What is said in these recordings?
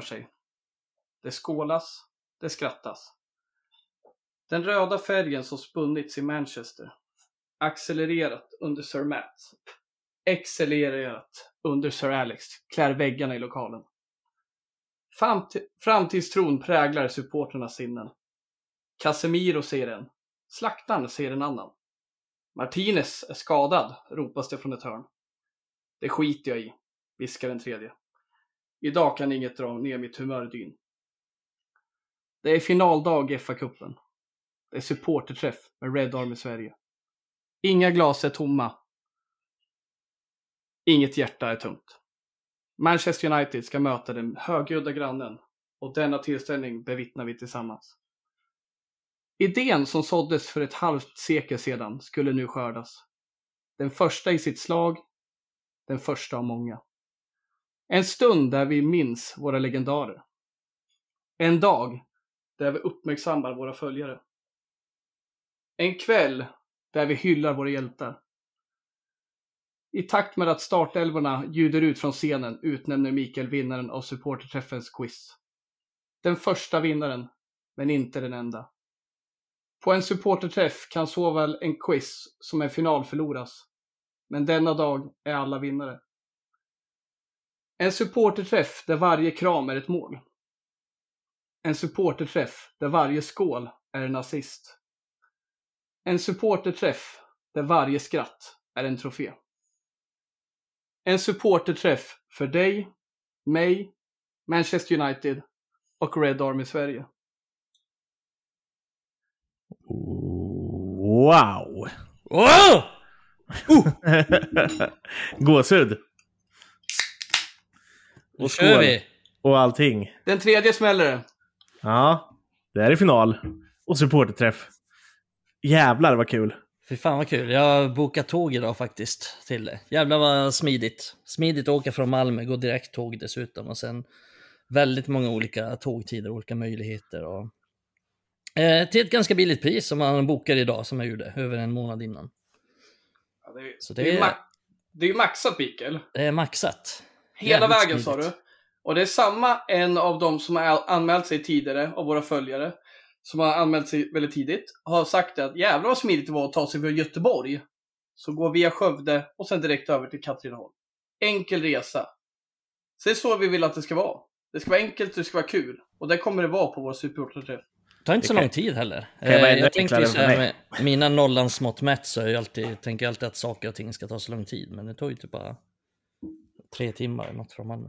rör sig. Det skålas, det skrattas. Den röda färgen som spunnits i Manchester, accelererat under Sir Matt, accelererat under Sir Alex, klär väggarna i lokalen. Framtidstron präglar supporternas sinnen. Casemiro ser en, slaktaren ser en annan. Martinez är skadad, ropas det från ett hörn. Det skiter jag i, viskar den tredje. Idag kan inget dra ner mitt humör i dyn. Det är finaldag i FA-cupen. Det är supporterträff med Red Army Sverige. Inga glas är tomma. Inget hjärta är tungt. Manchester United ska möta den högljudda grannen och denna tillställning bevittnar vi tillsammans. Idén som såddes för ett halvt sekel sedan skulle nu skördas. Den första i sitt slag, den första av många. En stund där vi minns våra legendarer. En dag där vi uppmärksammar våra följare. En kväll där vi hyllar våra hjältar. I takt med att startelvorna ljuder ut från scenen utnämner Mikael vinnaren av supporterträffens quiz. Den första vinnaren, men inte den enda. På en supporterträff kan såväl en quiz som en final förloras. Men denna dag är alla vinnare. En supporterträff där varje kram är ett mål. En supporterträff där varje skål är en assist. En supporterträff där varje skratt är en trofé. En supporterträff för dig, mig, Manchester United och Red Army Sverige. Wow! Oh! Gåshud. Nu Och kör skål. vi! Och allting. Den tredje smäller det. Ja, det här är final. Och supporterträff. Jävlar vad kul. Fy fan vad kul. Jag har bokat tåg idag faktiskt till det. Jävlar vad smidigt. Smidigt att åka från Malmö, gå direkt tåg dessutom och sen väldigt många olika tågtider, olika möjligheter och eh, till ett ganska billigt pris som man bokar idag som jag gjorde över en månad innan. Ja, det, är, Så det, det är, är- ma- det är ju maxat Mikael. Det är maxat. Hela Jävligt vägen sa du. Och det är samma en av de som har anmält sig tidigare av våra följare. Som har anmält sig väldigt tidigt. Har sagt att jävlar vad smidigt det var att ta sig från Göteborg. Så gå via Skövde och sen direkt över till Katrineholm. Enkel resa. Så det är så vi vill att det ska vara. Det ska vara enkelt och det ska vara kul. Och det kommer det vara på vår supporterträff. Det tar inte så lång tid heller. vara Eh, jag tänkte så här med mina nollans mått mätt så är jag alltid, tänker jag alltid att saker och ting ska ta så lång tid. Men det tar ju typ bara tre timmar eller något från Malmö.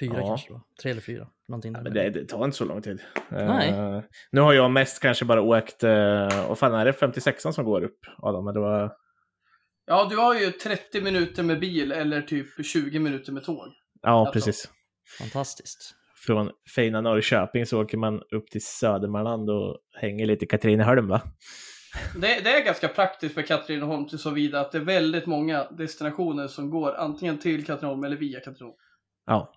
Fyra Ja. kanske då. Tre eller fyra. Någonting där. Men det, det tar inte så lång tid. Nej. Eh, nu har jag mest kanske bara åkt, uh, och fan är det 56 som går upp? Adam, eller vad? Ja, du har ju 30 minuter med bil eller typ 20 minuter med tåg. Ja, Alltså. precis. Fantastiskt. Från fina Norrköping så åker man upp till Södermanland och hänger lite i Katrineholm va? Det, det är ganska praktiskt för Katrineholm till så vida att det är väldigt många destinationer som går antingen till Katrineholm eller via Katrineholm. Ja.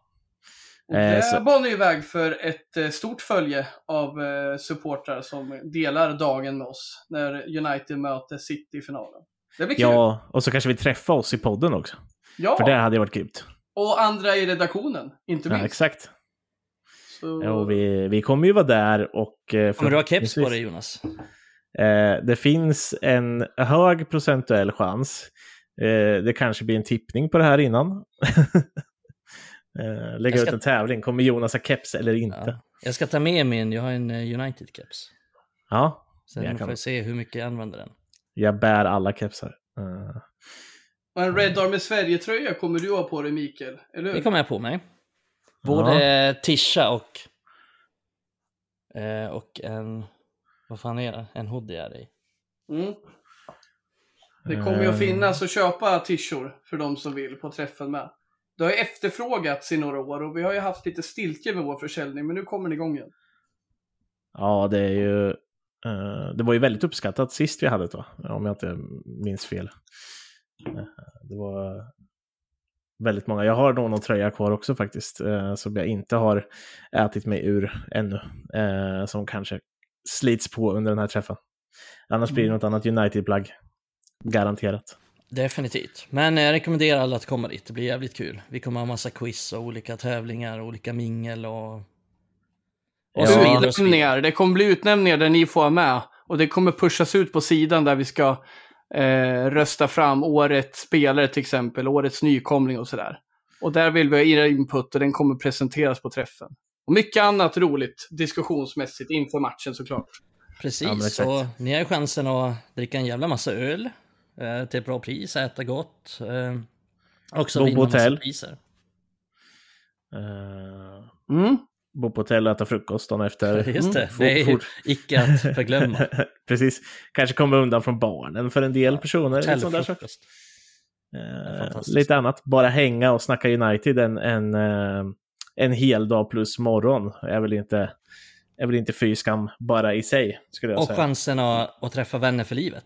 Och Eh, det så- banar ju väg för ett eh, stort följe av eh, supportrar som delar dagen med oss när United möter City i finalen. Det blir kul. Ja, och så kanske vi träffar oss i podden också. Ja, För det hade varit kul. och andra i redaktionen, inte Ja, minst. exakt. Så... Ja, och vi, vi kommer ju vara där och... eh, Kommer du ha keps på dig Jonas? Eh, det finns en hög procentuell chans. Eh, det kanske blir en tippning på det här innan. eh, lägga Jag ska- ut en tävling. Kommer Jonas ha keps eller inte? Ja. Jag ska ta med min, jag har en United-keps. Ja, Sen Jag får vi se hur mycket jag använder den. jag bär alla kepsar. Och en Red Army Sverige-tröja kommer du ha på dig Mikael, eller hur? Det kommer jag på mig. Både tisha och... Och en... Vad fan är det? En hoodie är det i. Mm. Det kommer ju att Eh, finnas att köpa tishor för de som vill på träffen med. Det har ju efterfrågats i några år och vi har ju haft lite stiltje med vår försäljning men nu kommer den igång igen. Ja, det är ju... eh, det var ju väldigt uppskattat sist vi hade det, om jag inte minns fel. Eh, det var väldigt många. Jag har nog någon tröja kvar också faktiskt, eh, som jag inte har ätit mig ur ännu. som kanske slits på under den här träffen. Annars blir det något annat United-plagg. Garanterat. Definitivt. Men jag rekommenderar alla att komma dit. Det blir jävligt kul. Vi kommer ha massa quiz och olika tävlingar, olika mingel och... Ja. och vidare. Utnämningar. Det kommer bli utnämningar där ni får vara med. Och det kommer pushas ut på sidan där vi ska eh, rösta fram årets spelare till exempel, årets nykomling och sådär. Och där vill vi ha era input och den kommer presenteras på träffen. Och mycket annat roligt diskussionsmässigt inför matchen såklart. Precis, Ja, så ni har chansen att dricka en jävla massa öl eh, till ett bra pris, äta gott. Eh, också Bo på vinna massa hotell. priser. Eh, Mm. bo på hotell och äta frukost dagen efter. Just det, Mm, det är fort- icke att förglömma. Precis. Kanske komma undan från barnen för en del personer. saker. Hotellfrukost. Eh, fantastiskt. lite annat. Bara hänga och snacka United en, en, eh, en hel dag plus morgon är väl inte, är väl inte fy skam bara i sig, skulle jag Och säga. chansen att, att träffa vänner för livet.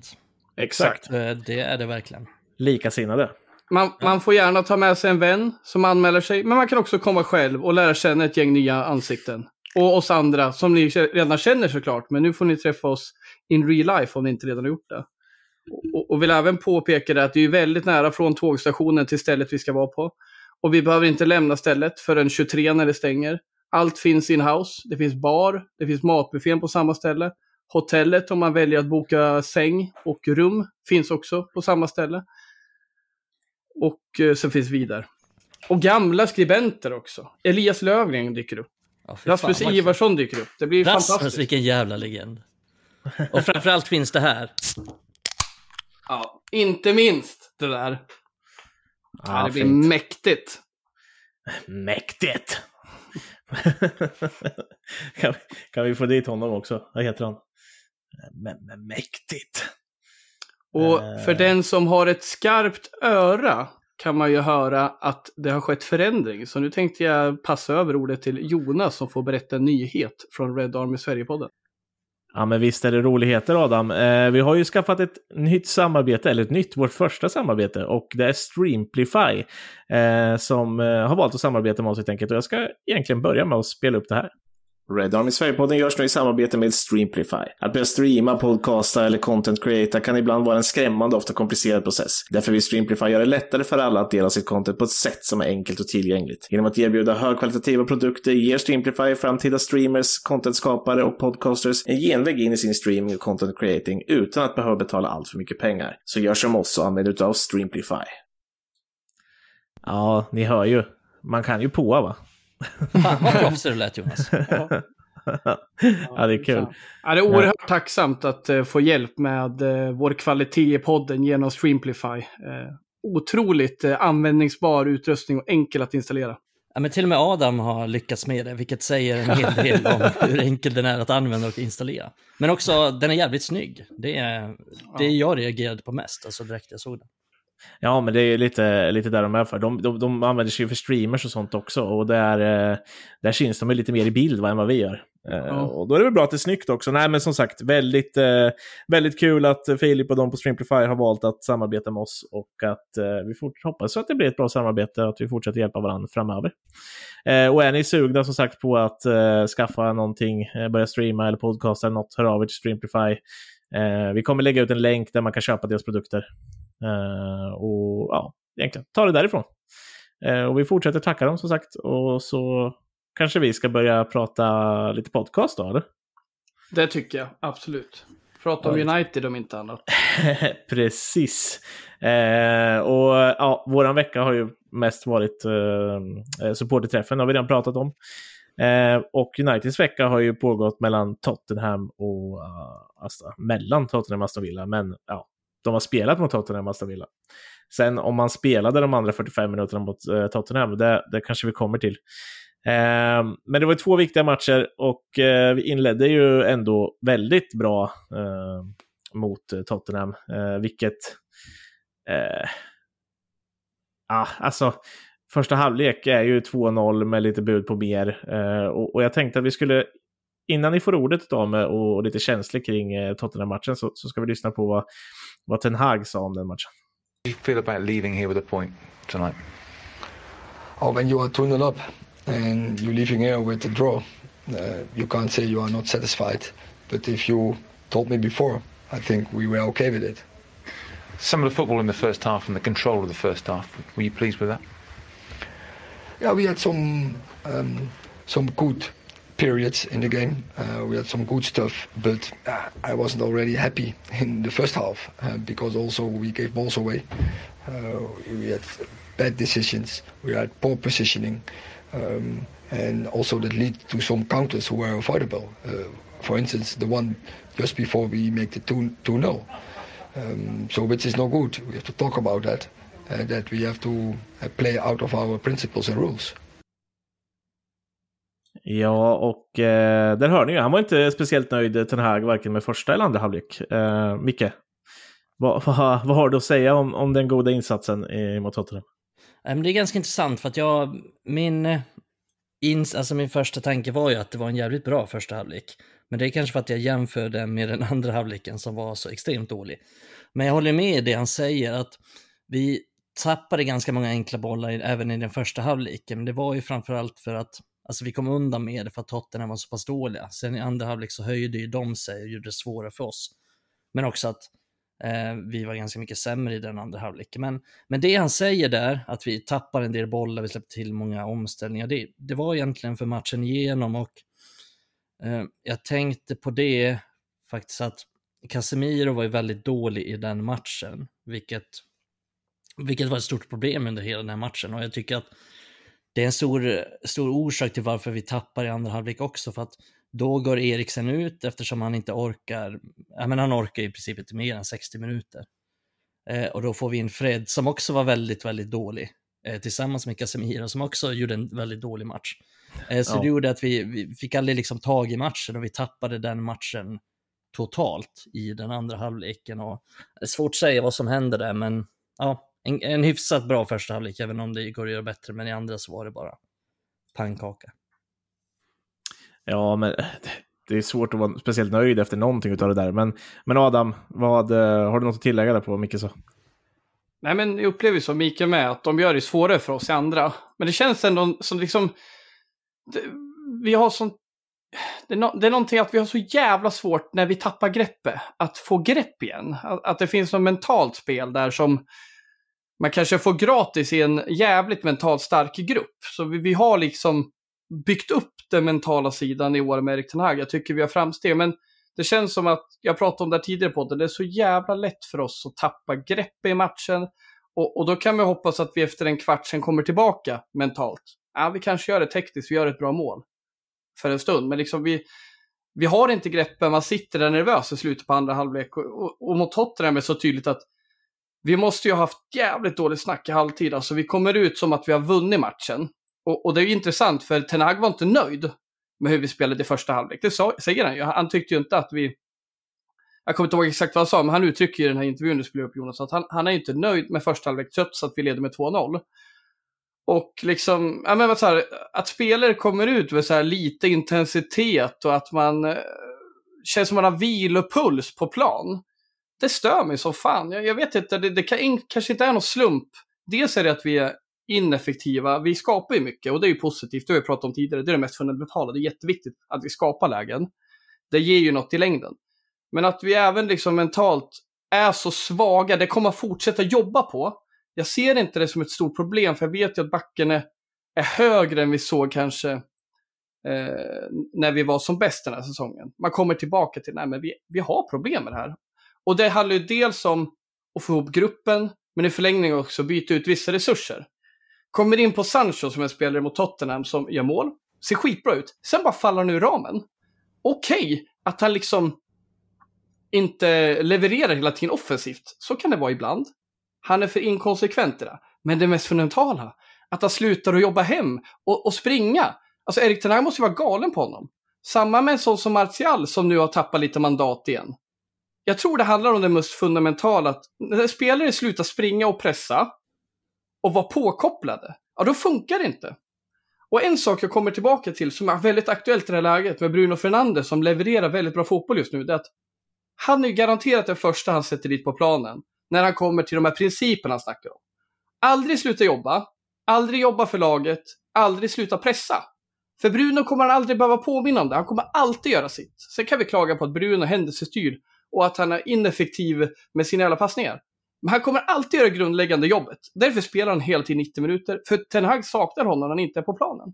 Exakt. Eh, Det är det verkligen. Likasinnade. Man, man får gärna ta med sig en vän som anmäler sig, men man kan också komma själv och lära känna ett gäng nya ansikten. Och oss andra, som ni redan känner såklart, men nu får ni träffa oss in real life om ni inte redan har gjort det. Och, och vill även påpeka det att det är väldigt nära från tågstationen till stället vi ska vara på. Och vi behöver inte lämna stället förrän 23 när det stänger. Allt finns in-house. Det finns bar, det finns matbuffén på samma ställe. Hotellet om man väljer att boka säng och rum finns också på samma ställe. Och eh, så finns vidare. Och gamla skribenter också. Elias Lövgren dyker upp. Ja, fan, Rasmus kul. Ivarsson dyker upp. Det blir Rasmus, fantastiskt. vilken jävla legend. Och framförallt finns det här. Ja, inte minst det där. Ja, det blir fint. mäktigt. Mäktigt! kan, vi, kan vi få dit honom också? Vad heter han? Men, men mäktigt! Och Eh. för den som har ett skarpt öra kan man ju höra att det har skett förändring. Så nu tänkte jag passa över ordet till Jonas som får berätta en nyhet från Red Army Sverige-podden. Ja, men visst är det roligheter Adam. Eh, vi har ju skaffat ett nytt samarbete, eller ett nytt, vårt första samarbete. Och det är Streamplify eh, som eh, har valt att samarbeta med oss helt enkelt. Och jag ska egentligen börja med att spela upp det här. Red Army Sverigepodden görs nu i samarbete med Streamplify. Att börja streama, podcasta eller content creata kan ibland vara en skrämmande och ofta komplicerad process. Därför vill Streamplify göra det lättare för alla att dela sitt content på ett sätt som är enkelt och tillgängligt. Genom att erbjuda högkvalitativa produkter ger Streamplify framtida streamers, contentskapare och podcasters en genväg in i sin streaming och content creating utan att behöva betala allt för mycket pengar. Så gör som oss och använd utav Streamplify. Ja, ni hör ju. Man kan ju påa va? Fan vad proffsig du lät Jonas. ja, det är kul. Ja, det är oerhört tacksamt att eh, få hjälp med eh, vår kvalitet i podden genom Streamplify. Eh, otroligt användningsbar utrustning och enkel att installera. Ja, men till och med Adam har lyckats med det, vilket säger en hel del om hur enkel den är att använda och installera. Men också, den är jävligt snygg. Det är det jag reagerade på mest, alltså direkt jag såg den. Ja, men det är lite, lite där de är för. De, de, de använder sig ju för streamers och sånt också. Och där, eh, där syns de ju lite mer i bild va, än vad vi gör. Eh, Ja. Och då är det väl bra att det är snyggt också. Nej, men som sagt, väldigt, eh, väldigt kul att Filip och de på Streamplify har valt att samarbeta med oss. Och att vi fort, hoppas att det blir ett bra samarbete och att vi fortsätter hjälpa varandra framöver. Och är ni sugna som sagt på att skaffa någonting, börja streama eller podcasta eller något, hör av er till Streamplify. Vi kommer lägga ut en länk där man kan köpa deras produkter. Eh, och ja, egentligen ta det därifrån. Eh, och vi fortsätter tacka dem som sagt. Och så kanske vi ska börja prata lite podcast då, eller? Det tycker jag, absolut. Prata om United om inte annat. Precis. Eh, och ja, våran vecka har ju mest varit eh, supporterträffen, har vi redan pratat om. Eh, och Uniteds vecka har ju pågått mellan Tottenham och uh, Aston, mellan Tottenham och Aston Villa, men ja, de har spelat mot Tottenham och Aston Villa. Sen om man spelade de andra 45 minuterna mot eh, Tottenham, det, det kanske vi kommer till. Eh, men det var två viktiga matcher och eh, vi inledde ju ändå väldigt bra eh, mot eh, Tottenham, eh, vilket... Eh, ah, alltså, första halvlek är ju 2-0 med lite bud på mer. Eh, och, och jag tänkte att vi skulle, innan ni får ordet idag med, och, lite känslor kring eh, Tottenham-matchen, så, så ska vi lyssna på vad, vad Ten Hag sa om den matchen. do you feel about leaving here with a point tonight? or when you are 2 0 up and you're leaving here with a draw, uh, you can't say you are not satisfied. But if you told me before, I think we were okay with it. Some of the football in the first half and the control of the first half. Were you pleased with that? Yeah, we had some um, some good periods in the game. Uh, we had some good stuff, but uh, I wasn't already happy in the first half uh, because also we gave balls away. Uh, we had bad decisions. We had poor positioning, um, and also that lead to some counters who were avoidable. Uh, for instance, the one just before we make the 2 2 0. Um, so, which is no good. We have to talk about that. Uh, that we have to play out of our principles and rules. Ja, och eh, där hör ni ju. Han var inte speciellt nöjd, eh, Ten Hag, varken med första eller andra halvlek. Eh, Micke, vad, vad, vad har du att säga om, om den goda insatsen i, mot Tottenham? Eh, det är ganska intressant för att jag, min, eh, ins, alltså min första tanke var ju att det var en jävligt bra första halvlek. Men det är kanske för att jag jämförde med den andra halvleken som var så extremt dålig. Men jag håller med i det han säger att vi tappade ganska många enkla bollar även i den första halvleken. Men det var ju framförallt för att alltså vi kom undan med det för att Tottenham var så pass dåliga. Sen i andra halvlek så höjde ju de sig och gjorde det svårare för oss. Men också att eh, vi var ganska mycket sämre i den andra halvleken. Men, men det han säger där, att vi tappar en del bollar, vi släpper till många omställningar, det, det var egentligen för matchen igenom och eh, jag tänkte på det faktiskt att Casemiro var ju väldigt dålig i den matchen, vilket, vilket var ett stort problem under hela den här matchen och jag tycker att det är en stor, stor orsak till varför vi tappar i andra halvlek också, för att då går Eriksen ut eftersom han inte orkar, ja men han orkar i princip inte mer än 60 minuter. Eh, och då får vi in Fred som också var väldigt, väldigt dålig, eh, tillsammans med Casemiro som också gjorde en väldigt dålig match. Eh, så Ja. det gjorde att vi, vi fick aldrig liksom tag i matchen och vi tappade den matchen totalt i den andra halvleken. Och det är svårt att säga vad som hände där, men ja, en, en hyfsat bra första halvlek, även om det går att göra bättre, men i andra så var det bara pannkaka. Ja, men det är svårt att vara speciellt nöjd efter någonting av det där. Men, men Adam, vad, eh, har du något att tillägga där på vad Micke sa? Nej, men jag upplever ju som Mikael med att de gör det svårare för oss i andra. Men det känns ändå som liksom... Det, vi har sånt... Det är, no, det är någonting att vi har så jävla svårt när vi tappar greppet, att få grepp igen. Att, att det finns något mentalt spel där som man kanske får gratis i en jävligt mentalt stark grupp. Så vi, vi har liksom byggt upp den mentala sidan i år med Erik Ten Hag. Jag tycker vi har framsteg, men det känns som att, jag pratade om det tidigare på det, det är så jävla lätt för oss att tappa grepp i matchen. Och, och då kan vi hoppas att vi efter en kvart sen kommer tillbaka mentalt. Ja, vi kanske gör det tekniskt, vi gör ett bra mål för en stund, men liksom vi, vi har inte greppen, man sitter där nervös i slutet på andra halvlek. Och, och, och mot Tottenham är det så tydligt att vi måste ju ha haft jävligt dåligt snack i halvtid. Alltså vi kommer ut som att vi har vunnit matchen. Och, och det är ju intressant för Tenag var inte nöjd med hur vi spelade i första halvlek. Det sa, säger han ju. Han tyckte ju inte att vi... Jag kommer inte ihåg exakt vad han sa, men han uttrycker i den här intervjun du skulle upp Jonas, att han, han är ju inte nöjd med första halvlek trots att vi leder med 2-0. Och liksom, ja men så här, att spelare kommer ut med så här lite intensitet och att man eh, känns som man har vilopuls på plan. Det stör mig som fan. Jag, jag vet inte, det, det kan, kanske inte är någon slump. Dels är det att vi är ineffektiva. Vi skapar ju mycket och det är ju positivt. Det har jag pratat om tidigare. Det är det mest fundamentala. Det är jätteviktigt att vi skapar lägen. Det ger ju något i längden. Men att vi även liksom mentalt är så svaga, det kommer att fortsätta jobba på. Jag ser inte det som ett stort problem, för jag vet ju att backen är, är högre än vi såg kanske eh, när vi var som bäst den här säsongen. Man kommer tillbaka till, nej men vi, vi har problem med det här. Och det handlar ju dels om att få ihop gruppen, men i förlängningen också byta ut vissa resurser. Kommer in på Sancho som är spelare mot Tottenham som gör mål, ser skitbra ut, sen bara faller han ur ramen. Okej, okay, att han liksom inte levererar hela tiden offensivt, så kan det vara ibland. Han är för inkonsekvent i det. Men det mest fundamentala, att han slutar att jobba hem och, och springa. Alltså Erik Ten Hag måste ju vara galen på honom. Samma med en sån som Martial som nu har tappat lite mandat igen. Jag tror det handlar om det mest fundamentala, att när spelare slutar springa och pressa och vara påkopplade, ja då funkar det inte. Och en sak jag kommer tillbaka till som är väldigt aktuellt i det här läget med Bruno Fernandes som levererar väldigt bra fotboll just nu, det är att han är garanterat den första han sätter dit på planen när han kommer till de här principerna han snackar om. Aldrig sluta jobba, aldrig jobba för laget, aldrig sluta pressa. För Bruno kommer han aldrig behöva påminna om det, han kommer alltid göra sitt. Sen kan vi klaga på att Bruno är händelsestyrd och att han är ineffektiv med sina jävla passningar. Men han kommer alltid göra grundläggande jobbet. Därför spelar han hela tiden 90 minuter. För Ten Hag saknar honom när han inte är på planen.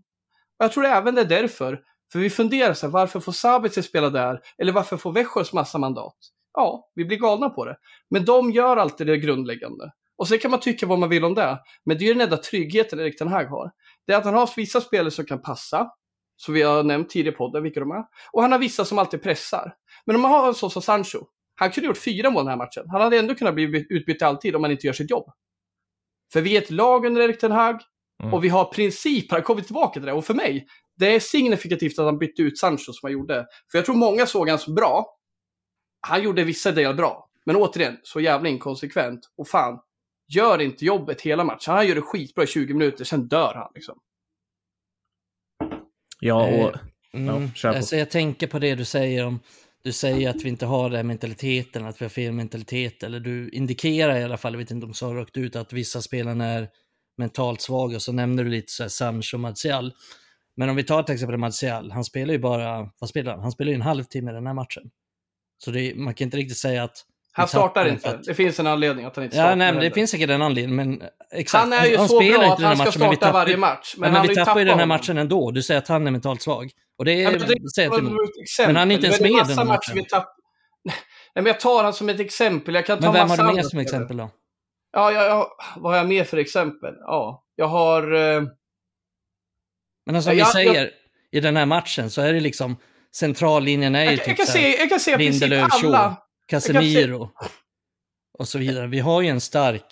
Och jag tror även det är därför. För vi funderar så här, varför får Sabitzer spela där? Eller varför får Växjös massa mandat? Ja, vi blir galna på det. Men de gör alltid det grundläggande. Och sen kan man tycka vad man vill om det. Men det är den enda tryggheten Erik Ten Hag har. Det är att han har vissa spelare som kan passa. Som vi har nämnt tidigare i podden, vilka de är. Och han har vissa som alltid pressar. Men om man har en sån som Sancho. Han kunde gjort fyra mål den här matchen. Han hade ändå kunnat bli utbytt alltid om han inte gör sitt jobb. För vi är ett lag under Erik Ten Hag. Mm. Och vi har principer, han kommer tillbaka till det. Och för mig, det är signifikativt att han bytte ut Sancho som han gjorde. För jag tror många såg han som bra. Han gjorde vissa delar bra. Men återigen, så jävla inkonsekvent. Och fan, gör inte jobbet hela matchen. Han gör det skitbra i 20 minuter, sen dör han liksom. Ja, och... Mm. Ja, kör på. alltså, jag tänker på det du säger om du säger att vi inte har den mentaliteten, att vi har fel mentalitet. Eller du indikerar i alla fall, jag vet inte om du sa rakt ut, att vissa spelarna är mentalt svaga. Och så nämner du lite så här Sancho och Martial. Men om vi tar till exempel Martial, han spelar ju bara, vad spelar han? Han spelar ju en halvtimme i den här matchen. Så det, man kan inte riktigt säga att... Han startar inte. Det finns en anledning att han inte startar. Ja, nej, men det heller. finns säkert en anledning, men exakt. han är ju så spelar bra att han här ska matchen, starta tappar- varje match. Men, Men, han vi tappar ju den här matchen ändå. Du säger att han är mentalt svag. Och det är... men det, säger exempel. Men han är inte ens med i den matcher matchen. vi tapp... Nej, men jag tar han som ett exempel. Jag kan ta men vem har du med som exempel då? Ja, ja, ja, vad har jag med för exempel? Ja, jag har... Eh, Men alltså, som vi jag- säger, i den här matchen så är det liksom centrallinjen är ju jag, typ jag, kan så här, se, jag kan Lindelöf, alla. Casemiro och så vidare. Vi har ju en stark,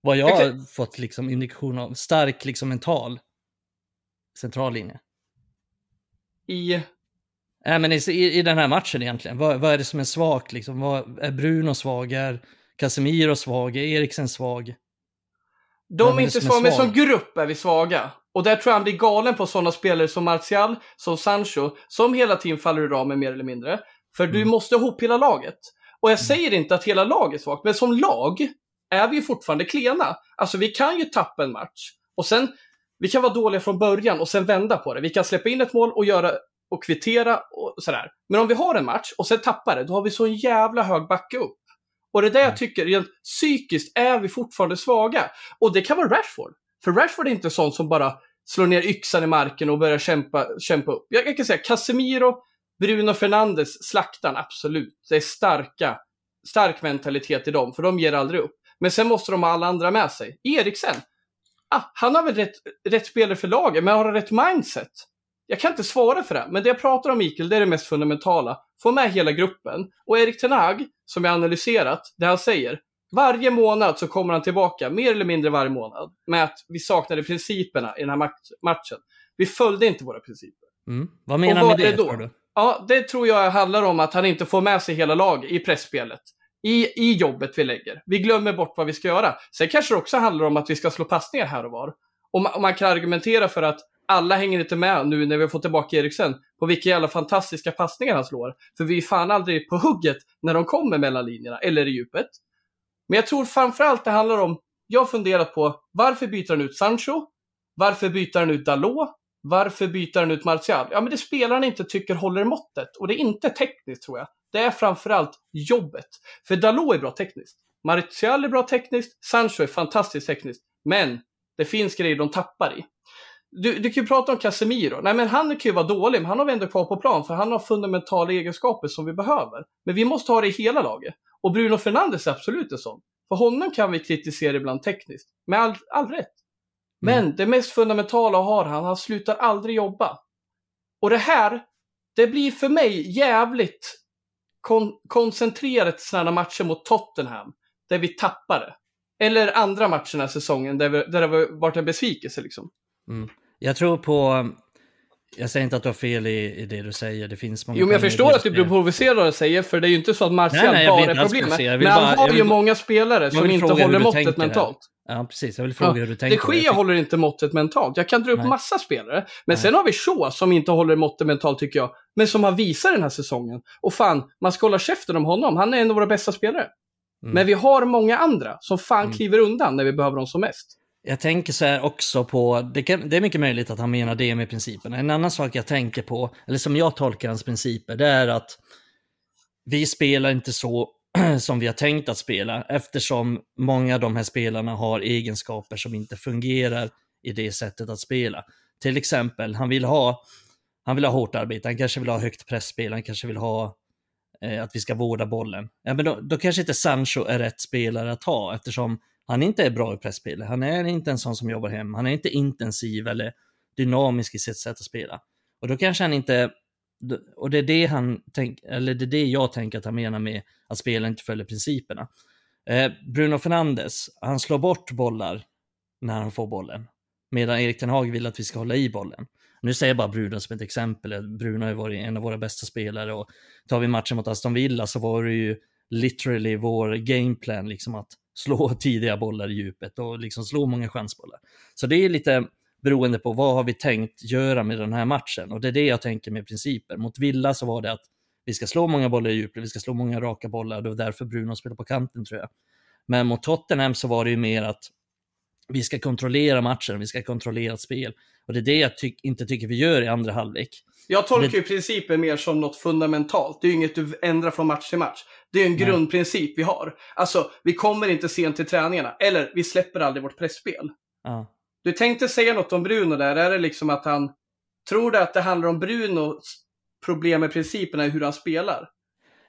vad jag har fått liksom indikation av, stark liksom mental centrallinje. I... Nej, men i, i, den här matchen egentligen, vad, vad är det som är svagt liksom? Vad, är Bruno svag? Är Casemiro svag? Är Eriksen svag? De är inte svaga, men som grupp är vi svaga. Och där tror jag han blir galen på sådana spelare som Martial, som Sancho, som hela tiden faller ur ramen mer eller mindre. För du Mm. måste ihop hela laget. Och jag säger inte att hela laget är svagt, men som lag är vi fortfarande klena. Alltså vi kan ju tappa en match. Och sen, vi kan vara dåliga från början och sen vända på det. Vi kan släppa in ett mål och göra och kvittera och sådär. Men om vi har en match och sen tappar det, då har vi så en jävla hög backe upp. Och det är det jag tycker, rent psykiskt är vi fortfarande svaga. Och det kan vara Rashford. För Rashford är inte sån som bara slår ner yxan i marken och börjar kämpa, kämpa upp. Jag, jag kan säga Casemiro, Bruno Fernandes, slaktan, absolut. Det är starka, stark mentalitet i dem, för de ger aldrig upp. Men sen måste de ha alla andra med sig. Eriksen, ah, han har väl rätt, rätt spelare för laget, men har han rätt mindset? Jag kan inte svara för det, men det jag pratar om Mikael, det är det mest fundamentala. Få med hela gruppen. Och Erik Ten Hag, som jag analyserat, det han säger, varje månad så kommer han tillbaka, mer eller mindre varje månad, med att vi saknade principerna i den här match- matchen. Vi följde inte våra principer. Mm. Vad menar du med det då? Ja, det tror jag handlar om att han inte får med sig hela laget i pressspelet. I, I jobbet vi lägger. Vi glömmer bort vad vi ska göra. Sen kanske det också handlar om att vi ska slå passningar här och var. Och man, och man kan argumentera för att alla hänger inte med nu när vi har fått tillbaka Eriksen på vilka jävla fantastiska passningar han slår. För vi är fan aldrig på hugget när de kommer mellan linjerna eller i djupet. Men jag tror framförallt det handlar om, jag har funderat på varför byter han ut Sancho? Varför byter han ut Dalot? Varför byter han ut Martial? Ja, men det spelaren inte tycker håller måttet. Och det är inte tekniskt tror jag. Det är framförallt jobbet. För Dalot är bra tekniskt. Martial är bra tekniskt. Sancho är fantastiskt tekniskt. Men det finns grejer de tappar i. Du, du kan ju prata om Casemiro. Nej, men han kan ju vara dålig, men han har vi ändå kvar på plan. För han har fundamentala egenskaper som vi behöver. Men vi måste ha det i hela laget. Och Bruno Fernandes är absolut en sån. För honom kan vi kritisera ibland tekniskt. Med all, all rätt. Men det mest fundamentala har han, han slutar aldrig jobba. Och det här, det blir för mig jävligt kon- koncentrerat sådana matcher mot Tottenham, där vi tappar det. Eller andra matcher den här säsongen, där, vi, där det har varit en besvikelse liksom. Jag tror på... Jag säger inte att du har fel i, i det du säger. Det finns många Jo, men jag i förstår att du blir provocerad av det säger, för det är ju inte så att Martial bara är problemet. Men han bara- har ju vill- många spelare som inte håller måttet tänker här. Ja, precis. Jag vill fråga hur du tänker. Jag Gea tycker- håller inte måttet mentalt. Jag kan dra upp Nej. massa spelare. Men Nej. sen har vi Shaw som inte håller måttet mentalt tycker jag. Men som har visat den här säsongen. Och fan, man ska hålla käften om honom. Han är en av våra bästa spelare. Mm. Men vi har många andra som fan Mm. kliver undan när vi behöver dem som mest. Jag tänker så här också på, det, kan, det är mycket möjligt att han menar det med principerna. En annan sak jag tänker på, eller som jag tolkar hans principer, det är att vi spelar inte så som vi har tänkt att spela eftersom många av de här spelarna har egenskaper som inte fungerar i det sättet att spela. Till exempel, han vill ha, han vill ha hårt arbete, han kanske vill ha högt pressspel, han kanske vill ha eh, att vi ska vårda bollen. Ja, men då, då kanske inte Sancho är rätt spelare att ha eftersom han inte är bra i pressspel. Han är inte en sån som jobbar hem. Han är inte intensiv eller dynamisk i sitt sätt att spela. Och då kanske han inte, och det är det han tänk, eller det är det jag tänker att han menar med att spelaren inte följer principerna. Eh, Bruno Fernandes, han slår bort bollar när han får bollen. Medan Erik Ten Hag vill att vi ska hålla i bollen. Nu säger jag bara Bruno som ett exempel. Bruno har varit en av våra bästa spelare och tar vi matchen mot Aston Villa så var det ju literally vår gameplan liksom att slå tidiga bollar i djupet och liksom slå många chansbollar. Så det är lite beroende på vad har vi tänkt göra med den här matchen och det är det jag tänker med principer. Mot Villa så var det att vi ska slå många bollar i djupet, vi ska slå många raka bollar, det var därför Bruno spelade på kanten tror jag. Men mot Tottenham så var det ju mer att vi ska kontrollera matchen, vi ska kontrollera ett spel. Och det är det jag ty inte tycker vi gör i andra halvlek. Jag tolkar ju principen mer som något fundamentalt. Det är ju inget du ändrar från match till match. Det är en grundprincip vi har. Alltså, vi kommer inte sent till träningarna. Eller, vi släpper aldrig vårt pressspel. Ja. Du tänkte säga något om Bruno där. Är det liksom att han... Tror du att det handlar om Brunos problem med principerna i hur han spelar?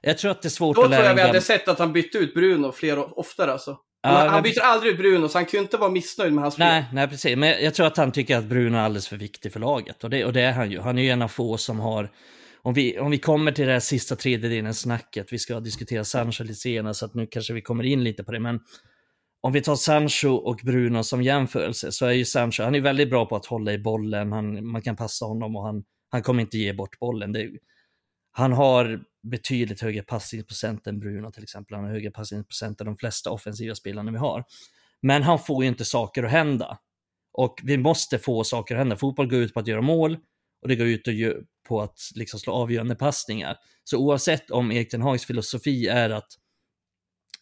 Jag tror att det är svårt Då att tror lära jag vi hade gammal- sett att han bytte ut Bruno fler oftare alltså. Ja, han, men byter aldrig ut Bruno, så han ju inte vara missnöjd med hans spel. Nej, nej, precis. Men jag tror att han tycker att Bruno är alldeles för viktig för laget. Och det, och det är han ju. Han är ju en av få som har... Om vi, om vi kommer till det här sista tredjedelen snacket, vi ska diskutera Sancho lite senare, så att nu kanske vi kommer in lite på det, men om vi tar Sancho och Bruno som jämförelse, så är ju Sancho, han är väldigt bra på att hålla i bollen, han, man kan passa honom och han, han kommer inte ge bort bollen. Det, han har betydligt högre passningsprocent än Bruno till exempel. Han har högre passningsprocent än de flesta offensiva spelarna vi har. Men han får ju inte saker att hända. Och vi måste få saker att hända. Fotboll går ut på att göra mål och det går ut på att liksom slå avgörande passningar. Så oavsett om Erik Hags filosofi är att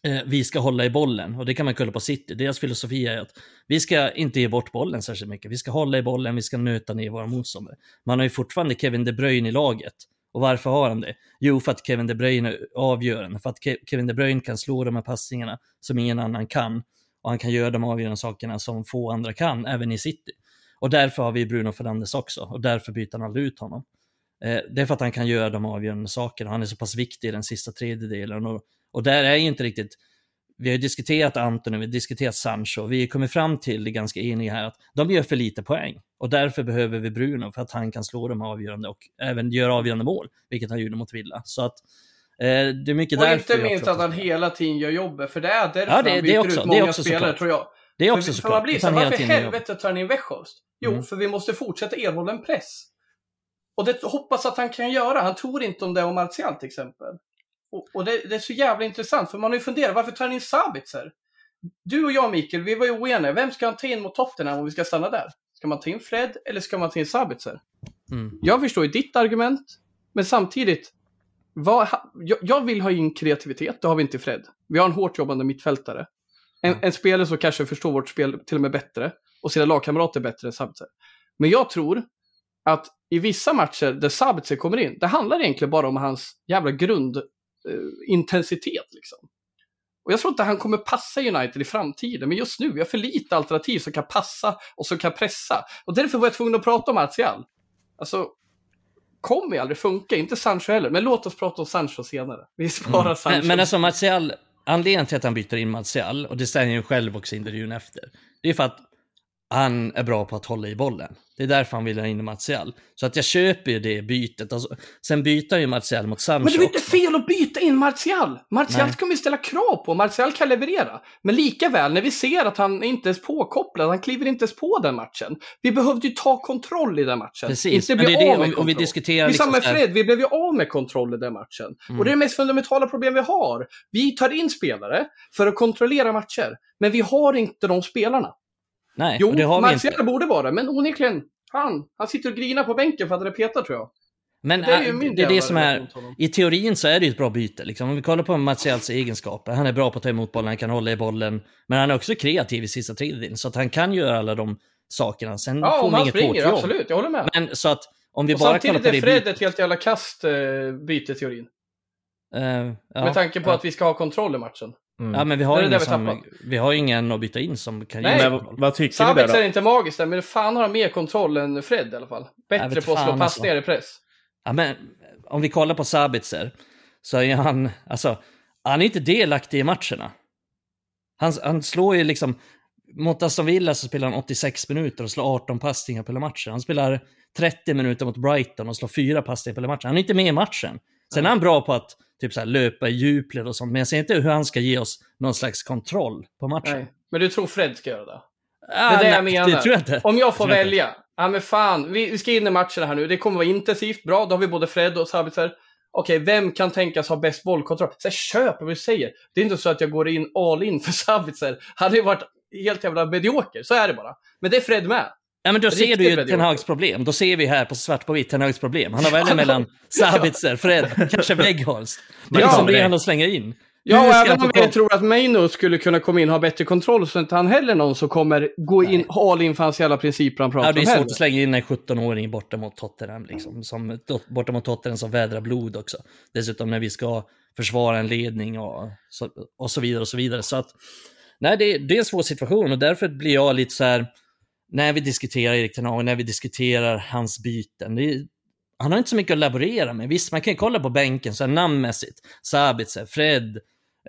eh, vi ska hålla i bollen, och det kan man kolla på City, deras filosofi är att vi ska inte ge bort bollen särskilt mycket, vi ska hålla i bollen, vi ska nöta ner våra motståndare. Man har ju fortfarande Kevin De Bruyne i laget. Och varför har han det? Jo, för att Kevin De Bruyne är avgörande, för att Ke- Kevin De Bruyne kan slå de här passningarna som ingen annan kan. Och han kan göra de avgörande sakerna som få andra kan, även i City. Och därför har vi Bruno Fernandes också, och därför byter han aldrig ut honom. Eh, det är för att han kan göra de avgörande sakerna, han är så pass viktig i den sista tredjedelen. Och, och där är ju inte riktigt, vi har ju diskuterat Anton, vi har diskuterat Sancho, vi har kommit fram till det ganska eniga här att de gör för lite poäng. Och därför behöver vi Bruno för att han kan slå de avgörande och även göra avgörande mål, vilket han gjorde mot Villa. Så att eh, det är mycket Och därför inte jag minst att han hela tiden gör jobbet, för det är därför Ja, det- han byter också- ut det många också spelare, såklart. tror jag. Det är För också för såklart. man blir så varför i helvete tar han in Weghorst? Jo, Mm. för vi måste fortsätta erhålla en press. Och det hoppas att han kan göra. Han tror inte om det om Martial till exempel. Och, och det, det är så jävla intressant, för man har ju funderat, varför tar han in Sabitzer? Du och jag Mikael, vi var ju oeniga. Vem ska han ta in mot Tottenham om vi ska stanna där? Ska man ta in Fred eller ska man ta in Sabitzer? Mm. Jag förstår ju ditt argument, men samtidigt, vad, jag, jag vill ha in kreativitet, det har vi inte i Fred. Vi har en hårt jobbande mittfältare. En, en spelare som kanske förstår vårt spel till och med bättre och sina lagkamrater bättre än Sabitzer. Men jag tror att i vissa matcher där Sabitzer kommer in, det handlar egentligen bara om hans jävla grundintensitet. Eh, intensitet, liksom. Och jag tror inte han kommer passa United i framtiden, men just nu, vi har för lite alternativ som kan passa och som kan pressa. Och därför var jag tvungen att prata om Martial. Alltså, kommer ju aldrig funka, inte Sancho heller, men låt oss prata om Sancho senare. Vi sparar Sancho. Men, men alltså Martial, anledningen till att han byter in Martial, och det säger han ju själv också i intervjun efter, det är för att han är bra på att hålla i bollen. Det är därför han vill ha in Martial. Så att jag köper ju det bytet. Alltså, sen byter ju Martial mot Sancho Men det är inte fel att byta in Martial? Martial Nej. ska vi ställa krav på, Martial kan leverera. Men lika väl, när vi ser att han inte ens påkopplad, han kliver inte ens på den matchen. Vi behövde ju ta kontroll i den matchen. Precis, inte bli är det av med om, om vi diskuterar... Det är samma med Fred, vi blev ju av med kontroll i den matchen. Mm. Och det är det mest fundamentala problem vi har. Vi tar in spelare för att kontrollera matcher, men vi har inte de spelarna. Nej, Jo, det har vi Martial inte. borde vara det, men onekligen, han, han sitter och grinar på bänken för att det är petat tror jag. Men Det är ju min det är det som är... I teorin så är det ju ett bra byte. Liksom. Om vi kollar på Martials egenskaper. Han är bra på att ta emot bollen, han kan hålla i bollen. Men han är också kreativ i sista tredjedelen. Så att han kan göra alla de sakerna. Sen Ja, får han inget hårt jobb. absolut, jag håller med. Men så att om vi Och bara kollar samtidigt på är det Fred ett helt jävla kast eh, byte teorin. Eh, ja. Med tanke på ja. att vi ska ha kontroll i matchen. Mm. Ja, men vi har, det ingen vi som, vi har ingen att byta in som kan Nej. ge Men vad, tycker ni Sabitzer där är då? inte magiskt där, men fan har han mer kontroll än Fred i alla fall. Bättre på att slå passningar alltså. i press. Ja, men om vi kollar på Sabitzer så är han, alltså, han är inte delaktig i matcherna. Han, han slår ju liksom, mot Aston Villa så spelar han 86 minuter och slår 18 passningar på hela matchen. Han spelar 30 minuter mot Brighton och slår 4 passningar på hela matchen. Han är inte med i matchen. Sen är han bra på att typ så här, löpa i djupled och sånt, men jag ser inte hur han ska ge oss någon slags kontroll på matchen. Nej. Men du tror Fred ska göra det? Ah, Det är det jag nej, menar. Det tror jag inte. Om jag får jag välja. Ja men fan, vi, vi ska in i matcherna här nu. Det kommer vara intensivt, bra. Då har vi både Fred och Sabitzer. Okej, vem kan tänkas ha bäst bollkontroll? Så här, köp vad vi säger. Det är inte så att jag går in all in för Sabitzer. Han hade ju varit helt jävla medioker. Så är det bara. Men det är Fred med. Ja, men då ser Riktigt du ju. Ten Hags problem. Då ser vi här på svart på vitt Ten Hags problem. Han har välja mellan Sabitzer, Fred, kanske Weghorst. Det är Ja, liksom det det- han slänger in. Ja, och även om koll- tror att Maino skulle kunna komma in och ha bättre kontroll så är inte han heller någon som kommer gå in all in för hans jävla principer han pratar Ja, det är om svårt heller. att slänga in en 17-åring borta mot Tottenham, liksom. Som, borta mot Tottenham som vädrar blod också. Dessutom när vi ska försvara en ledning och så, och så vidare och så vidare. Så att, nej, det, det är en svår situation och därför blir jag lite så här, när vi diskuterar Erik Ten Hag, när vi diskuterar hans byten, är, han har inte så mycket att laborera med. Visst, man kan ju kolla på bänken så här namnmässigt. Sabitzer, Fred,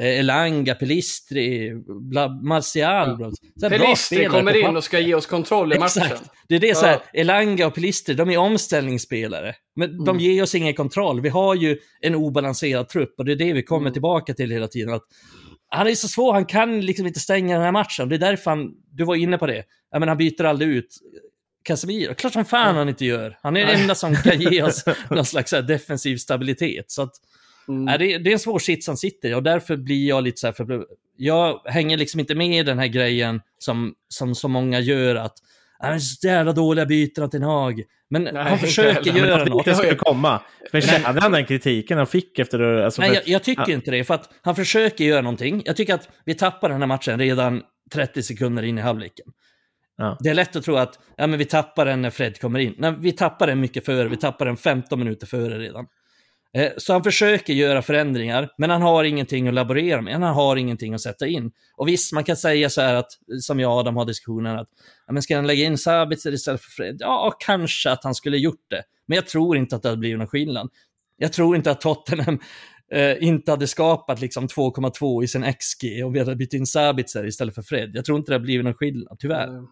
eh, Elanga, Pelistri, bla, Martial. bla- så Pelistri kommer in och ska ge oss kontroll i matchen. Exakt. Det är det så här, Ja. Elanga och Pelistri, de är omställningsspelare. Men de Mm. ger oss ingen kontroll. Vi har ju en obalanserad trupp och det är det vi kommer Mm. tillbaka till hela tiden. Att han är så svår, han kan liksom inte stänga den här matchen. Det är därför han, du var inne på det, jag menar, han byter aldrig ut Casemiro. Klart som fan han inte gör. Han är den enda som kan ge oss någon slags här defensiv stabilitet. Så att, Mm. Nej, det, det är en svår sits han sitter i och därför blir jag lite så här för Jag hänger liksom inte med i den här grejen som, som så många gör att "Ah, men så jävla dåliga byten av Ten Hag. Men Nej, han försöker göra något. Det skulle komma. Förtjänade han den kritiken han fick efter... Alltså, Nej, för- jag, jag tycker Ja. inte det, för att han försöker göra någonting. Jag tycker att vi tappar den här matchen redan 30 sekunder in i halvleken. Ja. Det är lätt att tro att ja, men vi tappar den när Fred kommer in. Nej, vi tappar den mycket före, vi tappar den 15 minuter före redan. Eh, Så han försöker göra förändringar, men han har ingenting att laborera med. Han har ingenting att sätta in. Och visst, man kan säga så här att, som jag och Adam har diskussionen, att ja, men ska han lägga in Sabitzer istället för Fred? Ja, kanske att han skulle gjort det. Men jag tror inte att det hade blivit någon skillnad. Jag tror inte att Tottenham eh, inte hade skapat liksom 2,2 i sin XG och vi hade bytt in Sabitzer istället för Fred. Jag tror inte det hade blivit någon skillnad, tyvärr. Mm.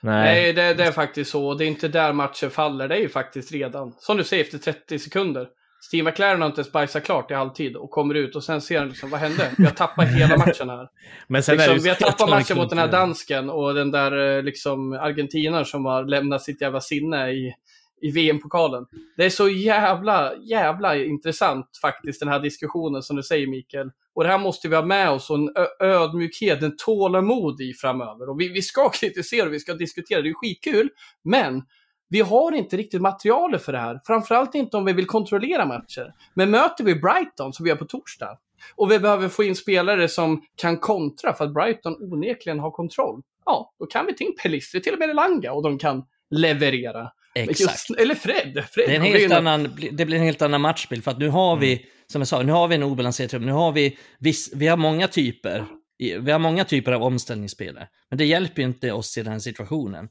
nej. Nej, det, det är faktiskt så. Det är inte där matchen faller. Det är ju faktiskt redan, som du säger, efter 30 sekunder. Steve McLaren har inte ens bajsat klart i halvtid och kommer ut och sen ser han liksom, vad hände? Vi har tappat hela matchen här. Men sen Liksom, vi har tappat matchen mot den här dansken och den där eh, liksom argentinaren som har lämnat sitt jävla sinne i, i VM-pokalen. Det är så jävla, jävla intressant faktiskt den här diskussionen som du säger Mikael. Och det här måste vi ha med oss och en ödmjukhet, en tålamod i framöver. Och vi, vi ska kritisera och vi ska diskutera, det är skitkul. Men vi har inte riktigt materialet för det här. Framförallt inte om vi vill kontrollera matcher. Men möter vi Brighton, som vi gör på torsdag, och vi behöver få in spelare som kan kontra för att Brighton onekligen har kontroll. Ja, då kan vi ta in Pelistri, till och med Elanga, och de kan leverera. Exakt. Just, eller Fred. Fred Det, är en helt annan, det blir en helt annan matchbild för att nu har vi, som jag sa, nu har vi en obalanserad trupp. Nu har vi, viss, vi har många typer, vi har många typer av omställningsspelare. Men det hjälper ju inte oss i den här situationen.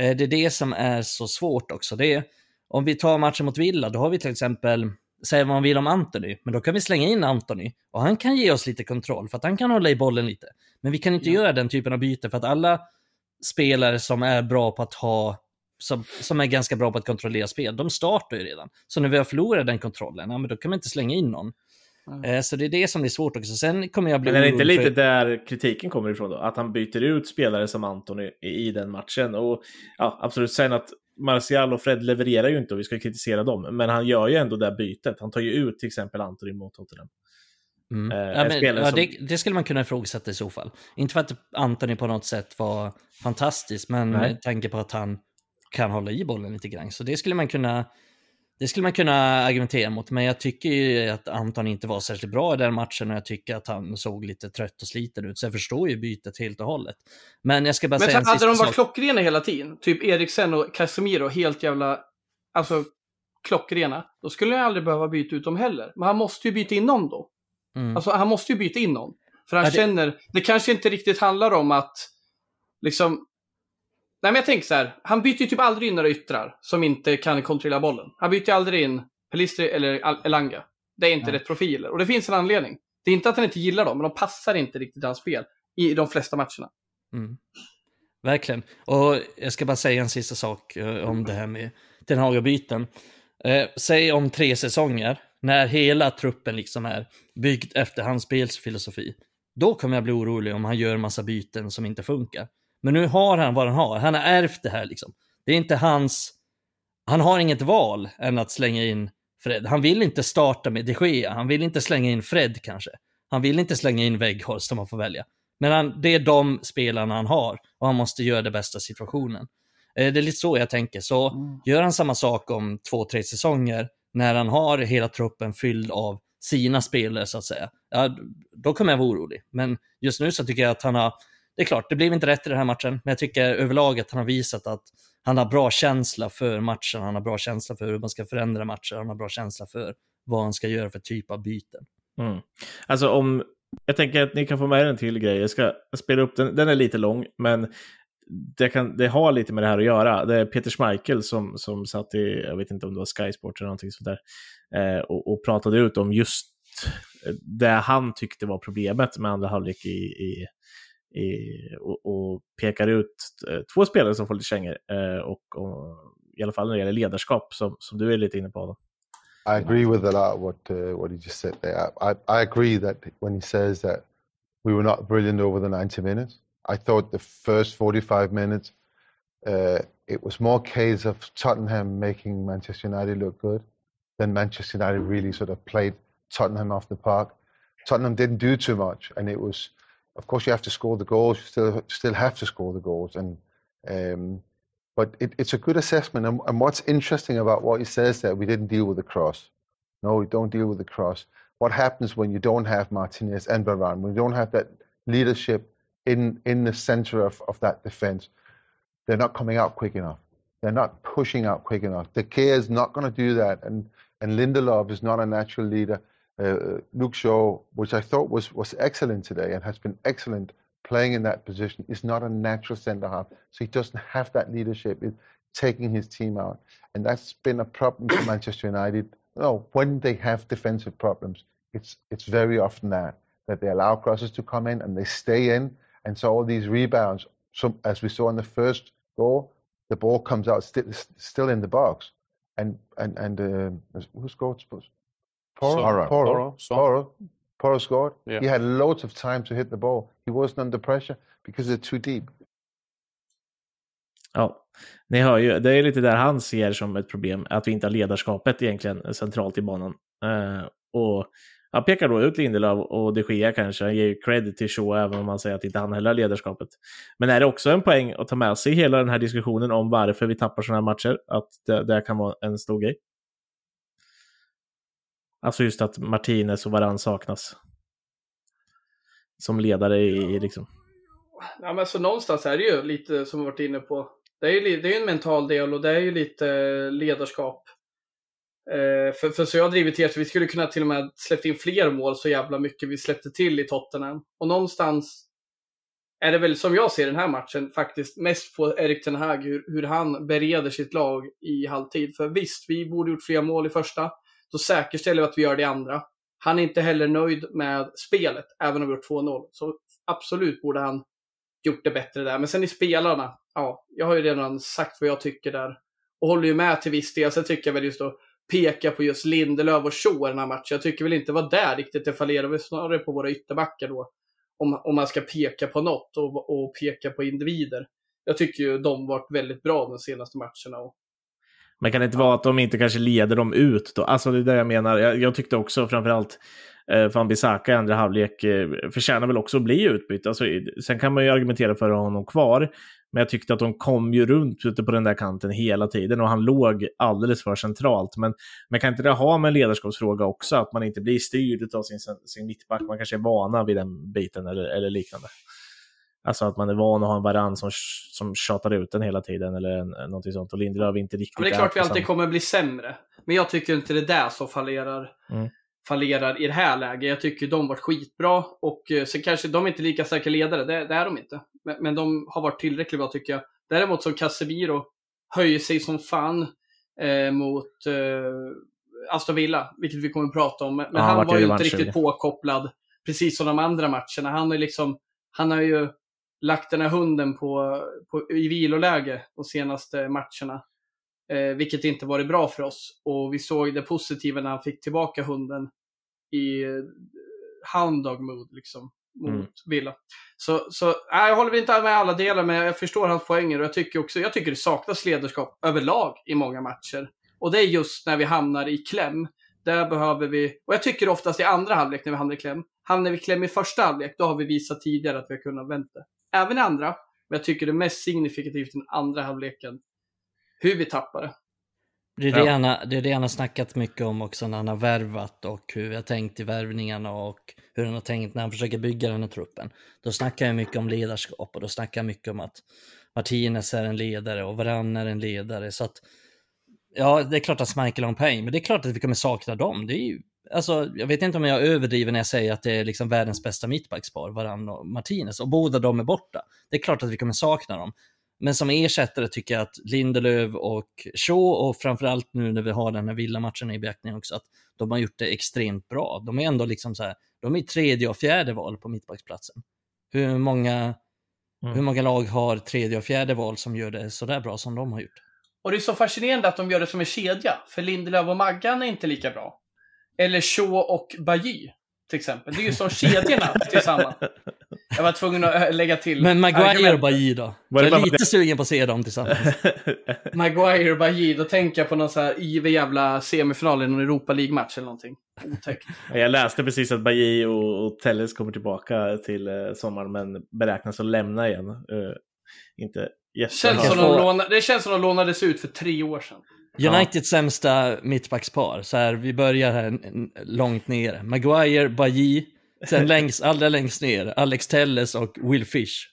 Eh, Det är det som är så svårt också. Det är, om vi tar matchen mot Villa, då har vi till exempel, säger vad man vill om Anthony, men då kan vi slänga in Anthony och han kan ge oss lite kontroll för att han kan hålla i bollen lite. Men vi kan inte Ja. göra den typen av byte för att alla spelare som är bra på att ha som, som är ganska bra på att kontrollera spel, de startar ju redan. Så när vi har förlorat den kontrollen, ja, men då kan man inte slänga in någon. Mm. Eh, så det är det som blir svårt också. Sen kommer jag bli Men är det inte lite för- där kritiken kommer ifrån då? Att han byter ut spelare som Antoni i, i den matchen. Och ja, absolut, sen att Martial och Fred levererar ju inte och vi ska kritisera dem. Men han gör ju ändå det här bytet. Han tar ju ut till exempel Antoni mot Tottenham. Mm. Eh, ja, en men, ja, som- det, det skulle man kunna ifrågasätta i så fall. Inte för att Anthony på något sätt var fantastisk, men Nej. med tanke på att han kan hålla i bollen lite grann. Så det skulle man kunna det skulle man kunna argumentera mot, men jag tycker ju att Anton inte var särskilt bra i den matchen och jag tycker att han såg lite trött och sliten ut, så jag förstår ju bytet helt och hållet. Men jag ska bara Men säga så en hade de varit sak. klockrena hela tiden. Typ Eriksen och Casemiro helt jävla... Alltså klockrena, då skulle han aldrig behöva byta ut dem heller. Men han måste ju byta in någon då. Mm. Alltså han måste ju byta in någon. För han Ja, det- känner, det kanske inte riktigt handlar om att liksom Nej men jag tänker så här, han byter ju typ aldrig in några yttrar som inte kan kontrollera bollen. Han byter ju aldrig in Pelistri eller Elanga. Det är inte Nej. rätt profiler. Och det finns en anledning. Det är inte att han inte gillar dem, men de passar inte riktigt hans spel. I de flesta matcherna. Mm. Verkligen. Och jag ska bara säga en sista sak eh, om det här med Den Haga-byten. Eh, säg om tre säsonger, när hela truppen liksom är byggd efter hans spelsfilosofi. Då kommer jag bli orolig om han gör massa byten som inte funkar. Men nu har han vad han har. Han har ärvt det här liksom. Det är inte hans... Han har inget val än att slänga in Fred. Han vill inte starta med de Gea. Han vill inte slänga in Fred kanske. Han vill inte slänga in Weghorst om man får välja. Men han, det är de spelarna han har och han måste göra det bästa situationen. Eh, Det är lite så jag tänker. Så gör han samma sak om två, tre säsonger när han har hela truppen fylld av sina spelare så att säga. Ja, då kommer jag vara orolig. Men just nu så tycker jag att han har, det är klart, det blev inte rätt i den här matchen, men jag tycker överlag att han har visat att han har bra känsla för matchen, han har bra känsla för hur man ska förändra matcher, han har bra känsla för vad han ska göra för typ av byten. Mm. Alltså om, jag tänker att ni kan få med en till grej. Jag ska spela upp den, den är lite lång, men det, kan, det har lite med det här att göra. Det är Peter Schmeichel som, som satt i, jag vet inte om det var Sky Sports eller någonting sånt där, eh, och, och pratade ut om just det han tyckte var problemet med andra halvlek i, i, i, och, och pekar ut eh, två spelare som får lite kängor, eh, och, och i alla fall när det gäller ledarskap, som, som du är lite inne på. I agree with a lot of what uh, what he just said there. I, I, I agree that when he says that we were not brilliant over the 90 minutes, I thought the first 45 minutes uh, it was more case of Tottenham making Manchester United look good than Manchester United really sort of played Tottenham off the park. Tottenham didn't do too much, and it was, of course, you have to score the goals. You still still have to score the goals, and um, but it, it's a good assessment. And, and what's interesting about what he says that we didn't deal with the cross. No, we don't deal with the cross. What happens when you don't have Martinez and Varane, when you don't have that leadership in in the center of, of that defense? They're not coming out quick enough. They're not pushing out quick enough. De Gea is not going to do that, and and Lindelof is not a natural leader. Uh, Luke Shaw, which I thought was was excellent today and has been excellent playing in that position, is not a natural centre half. So he doesn't have that leadership in taking his team out, and that's been a problem for Manchester United. No, when they have defensive problems, it's it's very often that that they allow crosses to come in and they stay in, and so all these rebounds. So as we saw in the first goal, the ball comes out still still in the box, and and and uh, who scored? Poro. Poro, Poro, Poro, Poro scored. Yeah. He had loads of time to hit the ball. He wasn't under pressure because it's too deep. Ja, ni hör ju, det är lite där han ser som ett problem, att vi inte har ledarskapet egentligen centralt i banan. Eh, och han pekar då ut Lindelöf och de Gea kanske, han ger ju cred till Shaw även om man säger att inte han heller har ledarskapet. Men är det också en poäng att ta med sig i hela den här diskussionen om varför vi tappar sådana här matcher, att det, det kan vara en stor grej? Alltså just att Martinez och Varann saknas. Som ledare i, i liksom... Ja, men så någonstans är det ju lite som vi varit inne på. Det är ju det är en mental del och det är ju lite ledarskap. Eh, för, för så jag har drivit er så vi skulle kunna till och med släppt in fler mål så jävla mycket vi släppte till i Tottenham. Och någonstans är det väl som jag ser den här matchen faktiskt mest på Erik Ten Hag hur, hur han bereder sitt lag i halvtid. För visst, vi borde gjort fler mål i första. Då säkerställer vi att vi gör det i andra. Han är inte heller nöjd med spelet, även om vi gjort 2-0. Så absolut borde han gjort det bättre där. Men sen i spelarna, ja, jag har ju redan sagt vad jag tycker där. Och håller ju med till viss del. Sen tycker jag väl just att peka på just Lindelöf och Shaw i den här matchen. Jag tycker väl inte det var där riktigt det fallerar Vi snarare på våra ytterbackar då. Om, om man ska peka på något och, och peka på individer. Jag tycker ju de varit väldigt bra de senaste matcherna. Och, men kan det inte vara att de inte kanske leder dem ut då? Alltså det är det jag menar. Jag, jag tyckte också framförallt eh, Van Bissaka i andra halvlek eh, förtjänar väl också att bli utbytt. Alltså, sen kan man ju argumentera för att ha honom kvar. Men jag tyckte att de kom ju runt ute på den där kanten hela tiden och han låg alldeles för centralt. Men, men kan inte det ha med en ledarskapsfråga också? Att man inte blir styrd av sin, sin mittback. Man kanske är vana vid den biten eller, eller liknande. Alltså att man är van att ha en varann som, som tjatar ut den hela tiden eller en, någonting sånt. Och Lindelöf inte riktigt men det är klart vi alltid samma- kommer bli sämre. Men jag tycker inte det är där som fallerar, Mm. fallerar i det här läget. Jag tycker de varit skitbra och eh, sen kanske de är inte lika säkra ledare, det, det är de inte. Men, men de har varit tillräckligt bra tycker jag. Däremot som Casemiro höjer sig som fan eh, mot eh, Aston Villa, vilket vi kommer att prata om. Men Ja, han han var ju inte riktigt påkopplad, precis som de andra matcherna. Han har, liksom, han har ju lagt den här hunden på, på, i viloläge de senaste matcherna. Eh, vilket inte varit bra för oss. Och vi såg det positiva när han fick tillbaka hunden i eh, hound dog mood liksom, mot Mm. Villa. Så, så nej, jag håller inte med alla delar, men jag förstår hans poänger. Och jag tycker också jag tycker det saknas ledarskap överlag i många matcher. Och det är just när vi hamnar i kläm. Där behöver vi, och jag tycker oftast i andra halvlek när vi hamnar i kläm. Hamnar vi i kläm i första halvlek, då har vi visat tidigare att vi har kunnat vänta. Även i andra, men jag tycker det är mest signifikativt i den andra halvleken. Hur vi tappar det. Det är det, Ja. han har, det är det han har snackat mycket om också när han har värvat och hur vi har tänkt i värvningarna och hur han har tänkt när han försöker bygga den här truppen. Då snackar jag mycket om ledarskap och då snackar jag mycket om att Martinez är en ledare och Varann är en ledare. Så att, ja, det är klart att har en poäng, men det är klart att vi kommer sakna dem. Det är ju, alltså, jag vet inte om jag överdriver när jag säger att det är liksom världens bästa mittbackspar, Varann och Martinez, och båda de är borta. Det är klart att vi kommer sakna dem. Men som ersättare tycker jag att Lindelöf och Shaw och framförallt nu när vi har den här villamatchen i beaktning också, att de har gjort det extremt bra. De är ändå liksom så här, de är tredje och fjärde val på mittbacksplatsen. Hur många, Mm. hur många lag har tredje och fjärde val som gör det sådär bra som de har gjort? Och det är så fascinerande att de gör det som en kedja. För Lindelöf och Maggan är inte lika bra. Eller Shaw och Bajy, till exempel. Det är ju som kedjorna tillsammans. Jag var tvungen att äh, lägga till. Men Maguire och Bajy då? Var det Jag är lite sugen på att se dem tillsammans. Maguire och Bajy, då tänker jag på någon så här IV jävla semifinal i någon Europa League-match eller någonting. Otäckt. Jag läste precis att Bajy och, och Telles kommer tillbaka till eh, sommaren men beräknas att lämna igen. Eh, inte Känns som Kanske de få- låna, det känns som de lånades ut för tre år sedan. Uniteds sämsta mittbackspar, så här, vi börjar här långt ner. Maguire, Bajy, sen längst, allra längst ner, Alex Telles och Will Fish.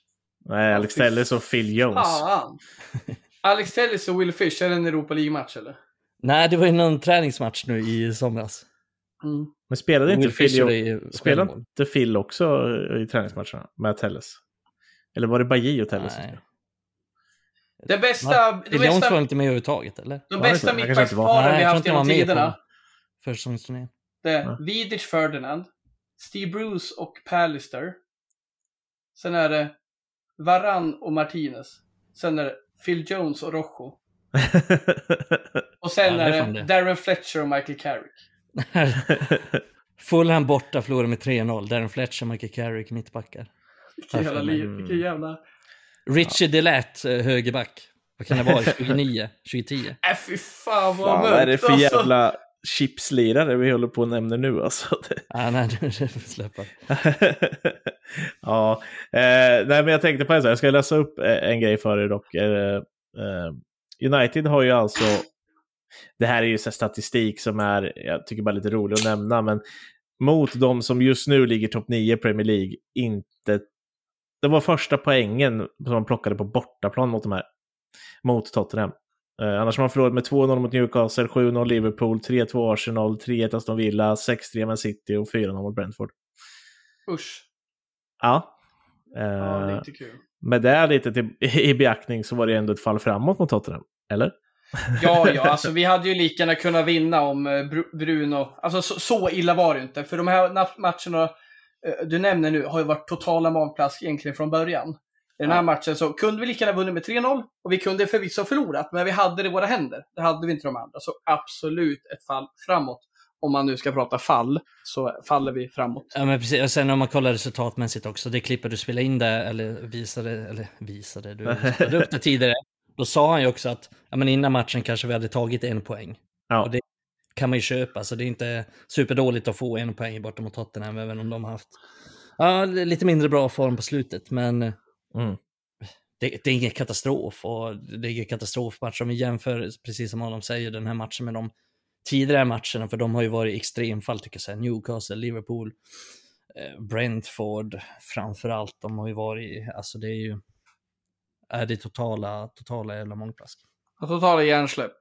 Nej, Alex Telles och Phil Jones. Fan! Alex Telles och Will Fish, är det en Europa League-match eller? Nej, det var ju någon träningsmatch nu i somras. Mm. Men spelade inte Phil, ju spelade inte Phil också i träningsmatcherna med Telles? Eller var det Bajy och Telles? Nej. Det bästa, de Phil Jones bästa, var inte med överhuvudtaget, eller? de bästa mittbacksparen vi jag haft genom tiderna. försäsongsturnén. Det är Ja. Vidic Ferdinand, Steve Bruce och Pallister. Sen är det Varann och Martinez. Sen är det Phil Jones och Rojo. Och sen Ja, det är är det det. Darren Fletcher och Michael Carrick. Fulham borta, förlorade med 3-0. Darren Fletcher, Michael Carrick, mittbackar. Vilken jävla liv, vilken jävla... Richie Delat, eh, högerback. Vad kan det vara? 29? 2010? Äh fy fan vad Fan, mörkt. vad är det för alltså. jävla chipslirare vi håller på att nämna nu alltså? Ah, nej, det får vi släppa. ja, eh, nej men jag tänkte på en sak, jag ska läsa upp eh, en grej för er dock. Eh, eh, United har ju alltså, det här är ju så här statistik som är, jag tycker bara lite rolig att nämna, men mot de som just nu ligger topp 9 i Premier League, inte, det var första poängen som man plockade på bortaplan mot de här, mot Tottenham. Eh, annars har man förlorat med 2-0 mot Newcastle, 7-0 Liverpool, 3-2 Arsenal, 3-1 Aston Villa, 6-3 Man City och 4-0 mot Brentford. Usch. Ja. Ja, Eh, är inte kul. med det lite till, i beaktning så var det ändå ett fall framåt mot Tottenham. Eller? Ja, ja, alltså vi hade ju lika gärna kunnat vinna om eh, Bru- Bruno... Alltså så, så illa var det inte. För de här na- matcherna du nämner nu har ju varit totala magplask egentligen från början. I den här matchen så kunde vi lika gärna vunnit med 3-0 och vi kunde förvisso ha förlorat, men vi hade det i våra händer. Det hade vi inte de andra. Så absolut ett fall framåt. Om man nu ska prata fall, så faller vi framåt. Ja, men precis. Och sen om man kollar resultatmässigt också, det klippet du spelade in där, eller visade, eller visade, du spelade upp det tidigare. Då sa han ju också att ja, men innan matchen kanske vi hade tagit en poäng. Ja. Och det kan man ju köpa, så det är inte superdåligt att få en poäng borta mot Tottenham, även om de har haft ja, lite mindre bra form på slutet. Men Mm. det, det är ingen katastrof och det är ingen katastrofmatch om vi jämför, precis som Adam säger, den här matchen med de tidigare matcherna, för de har ju varit extremfall tycker jag, Newcastle, Liverpool, eh, Brentford framför allt, de har ju varit, alltså det är ju, är det totala, totala jävla mångplask. Totala hjärnsläpp.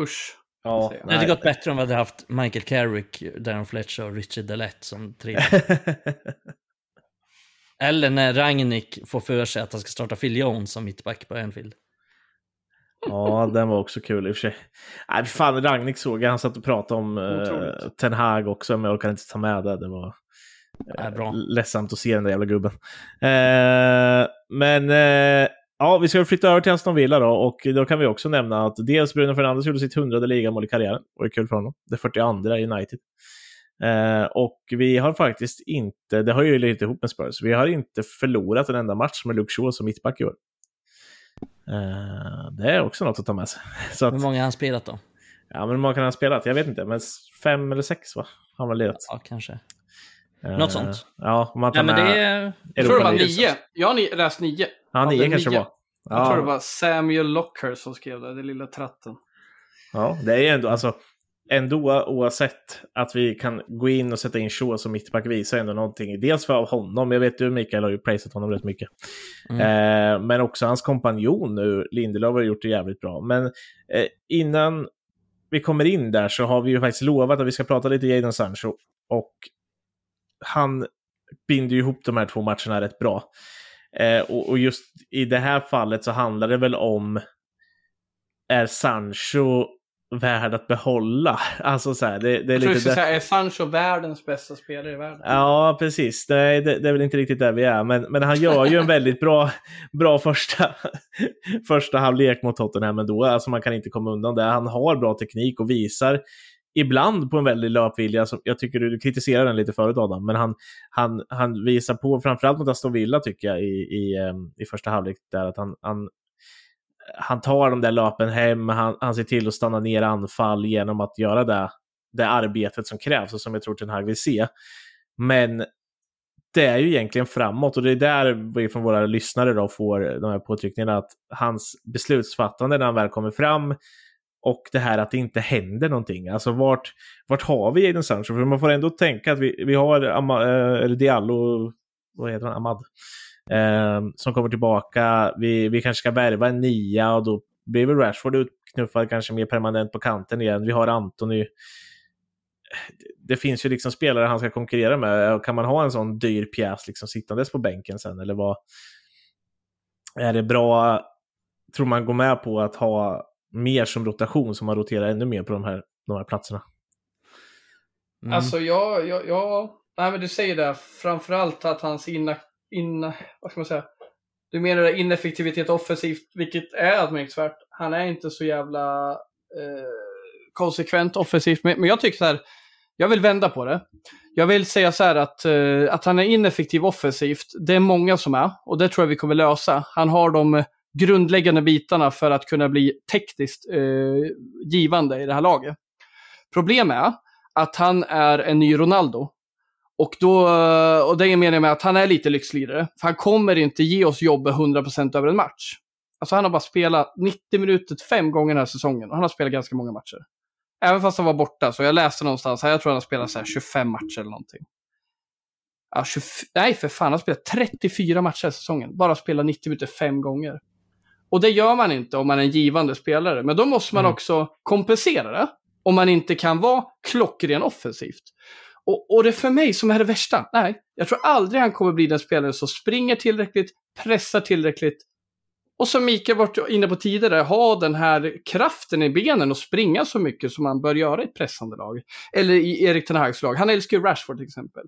Usch. Ja. Det hade gått bättre om vi hade haft Michael Carrick, Darren Fletcher och Richard Dellette som tre. Eller när Ragnik får för sig att han ska starta Phil Jones som mittback på Anfield. ja, den var också kul i och för sig. Nej, fan, Ragnik såg jag, han satt och pratade om eh. Ten Hag också, men jag kan inte ta med det. Det var Äh, bra. ledsamt att se den där jävla gubben. Eh, men eh, ja, vi ska flytta över till Aston Villa då, och då kan vi också nämna att dels Bruno Fernandes gjorde sitt hundrade ligamål i karriären. Det var kul för honom. Det 42 i United. Eh, och vi har faktiskt inte, det har ju lite ihop med Spurs, vi har inte förlorat en enda match med Luke Shaw som mittback i år. Eh, det är också något att ta med sig. Så att, Hur många har han spelat då? ja, men hur många kan han ha spelat? Jag vet inte, men fem eller sex va? Har han väl lirat. Ja, kanske. Eh, Något sånt. Ja, om man tar Nej, men med det är... Jag tror det var nio. Jag har ni- läst nio. Ja, nio kanske det nio. var. Jag tror det var Samuel Locker som skrev det, den lilla tratten. Ja, det är ju ändå, alltså, ändå oavsett att vi kan gå in och sätta in Shaw som mittback visar ändå någonting. Dels för honom, jag vet du Mikael har ju prisat honom rätt mycket. Eh, men också hans kompanjon nu, Lindelöf har gjort det jävligt bra. Men eh, innan vi kommer in där så har vi ju faktiskt lovat att vi ska prata lite Jadon Sancho. Och han binder ju ihop de här två matcherna rätt bra. Eh, och, och just i det här fallet så handlar det väl om är Sancho värd att behålla? Alltså så här, det, det är Jag lite... där- säga, är Sancho världens bästa spelare i världen? Ja, precis. Nej, det, det är väl inte riktigt där vi är. Men, men han gör ju en väldigt bra, bra första, första halvlek mot Tottenham ändå. Alltså man kan inte komma undan det. Han har bra teknik och visar ibland på en väldig löpvilja. Som jag tycker du kritiserade den lite förut Adam, men han, han, han visar på, framförallt mot Aston Villa tycker jag i, i, ehm, i första halvlek, där att han, han, han tar de där löpen hem, han, han ser till att stanna ner anfall genom att göra det, det arbetet som krävs och som jag tror Ten Hag vill se. Men det är ju egentligen framåt och det är där vi från våra lyssnare då får de här påtryckningarna att hans beslutsfattande när han väl kommer fram och det här att det inte händer någonting. Alltså vart, vart har vi Jadon Sancho? För man får ändå tänka att vi, vi har Ama, eh, eller Diallo, vad heter han, Ahmad, eh, som kommer tillbaka. Vi, vi kanske ska värva en nia och då blir väl Rashford utknuffad kanske mer permanent på kanten igen. Vi har Antony. Det finns ju liksom spelare han ska konkurrera med. Kan man ha en sån dyr pjäs liksom sittandes på bänken sen eller vad? Är det bra, tror man går med på att ha mer som rotation så man roterar ännu mer på de här, de här platserna? Mm. Alltså, ja, ja, ja. Nej, men du säger det. Framförallt att hans inna, inna, vad ska man säga? Du menar det ineffektivitet offensivt, vilket är anmärkningsvärt. Han är inte så jävla eh, konsekvent offensivt. Men, men jag tycker så här, jag vill vända på det. Jag vill säga så här att, eh, att han är ineffektiv offensivt, det är många som är. Och det tror jag vi kommer lösa. Han har de grundläggande bitarna för att kunna bli tekniskt eh, givande i det här laget. Problemet är att han är en ny Ronaldo. Och, då, eh, och det menar jag med att han är lite lyxlirare. För han kommer inte ge oss jobbet 100% över en match. Alltså han har bara spelat 90 minuter fem gånger den här säsongen. Och han har spelat ganska många matcher. Även fast han var borta, så jag läste någonstans, här, jag tror han har spelat så här 25 matcher eller någonting. Ja, 20, nej, för fan, han har spelat 34 matcher i säsongen. Bara spelat 90 minuter fem gånger. Och det gör man inte om man är en givande spelare. Men då måste man Mm. också kompensera det. Om man inte kan vara klockren offensivt. Och, och det är för mig som är det värsta. Nej, jag tror aldrig han kommer bli den spelare som springer tillräckligt, pressar tillräckligt. Och som Mikael varit inne på tidigare, ha den här kraften i benen och springa så mycket som man bör göra i ett pressande lag. Eller i Erik Ten Hags lag. Han älskar ju Rashford till exempel.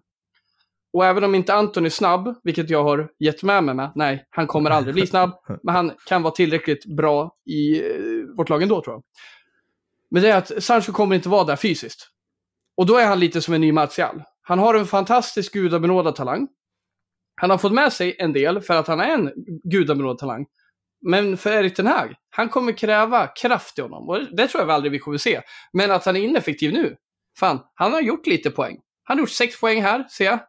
Och även om inte Anton är snabb, vilket jag har gett med mig med, nej, han kommer aldrig bli snabb, men han kan vara tillräckligt bra i eh, vårt lag ändå tror jag. Men det är att Sancho kommer inte vara där fysiskt. Och då är han lite som en ny Martial. Han har en fantastisk gudabenådad talang. Han har fått med sig en del för att han är en gudabenådad talang. Men för Erik Ten Hag, han kommer kräva kraft i honom. Och det tror jag väl aldrig vi kommer se. Men att han är ineffektiv nu, fan, han har gjort lite poäng. Han har gjort sex poäng här, ser jag.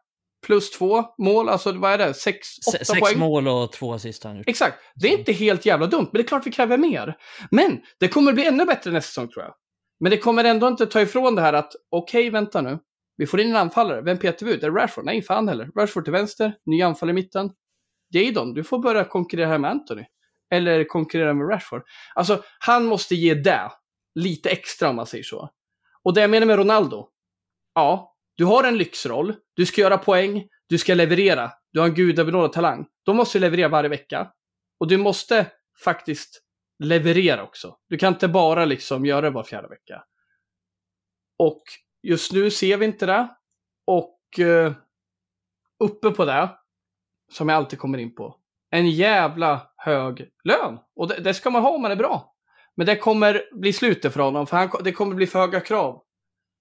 Plus två mål, alltså vad är det? Sex, åtta Se- Sex poäng. mål och två assist har han gjort. Exakt. Det är inte helt jävla dumt, men det är klart vi kräver mer. Men det kommer bli ännu bättre nästa säsong tror jag. Men det kommer ändå inte ta ifrån det här att, okej, vänta nu. Vi får in en anfallare. Vem petar vi ut? Är det Rashford? Nej, fan heller. Rashford till vänster, ny anfallare i mitten. Jadon, du får börja konkurrera här med Anthony. Eller konkurrera med Rashford. Alltså, han måste ge det lite extra om man säger så. Och det jag menar med Ronaldo, ja, du har en lyxroll, du ska göra poäng, du ska leverera, du har en gudabenådad talang. Då måste du leverera varje vecka. Och du måste faktiskt leverera också. Du kan inte bara liksom göra det var fjärde vecka. Och just nu ser vi inte det. Och eh, uppe på det, som jag alltid kommer in på, en jävla hög lön. Och det, det ska man ha om man är bra. Men det kommer bli slutet för honom, för han, det kommer bli för höga krav.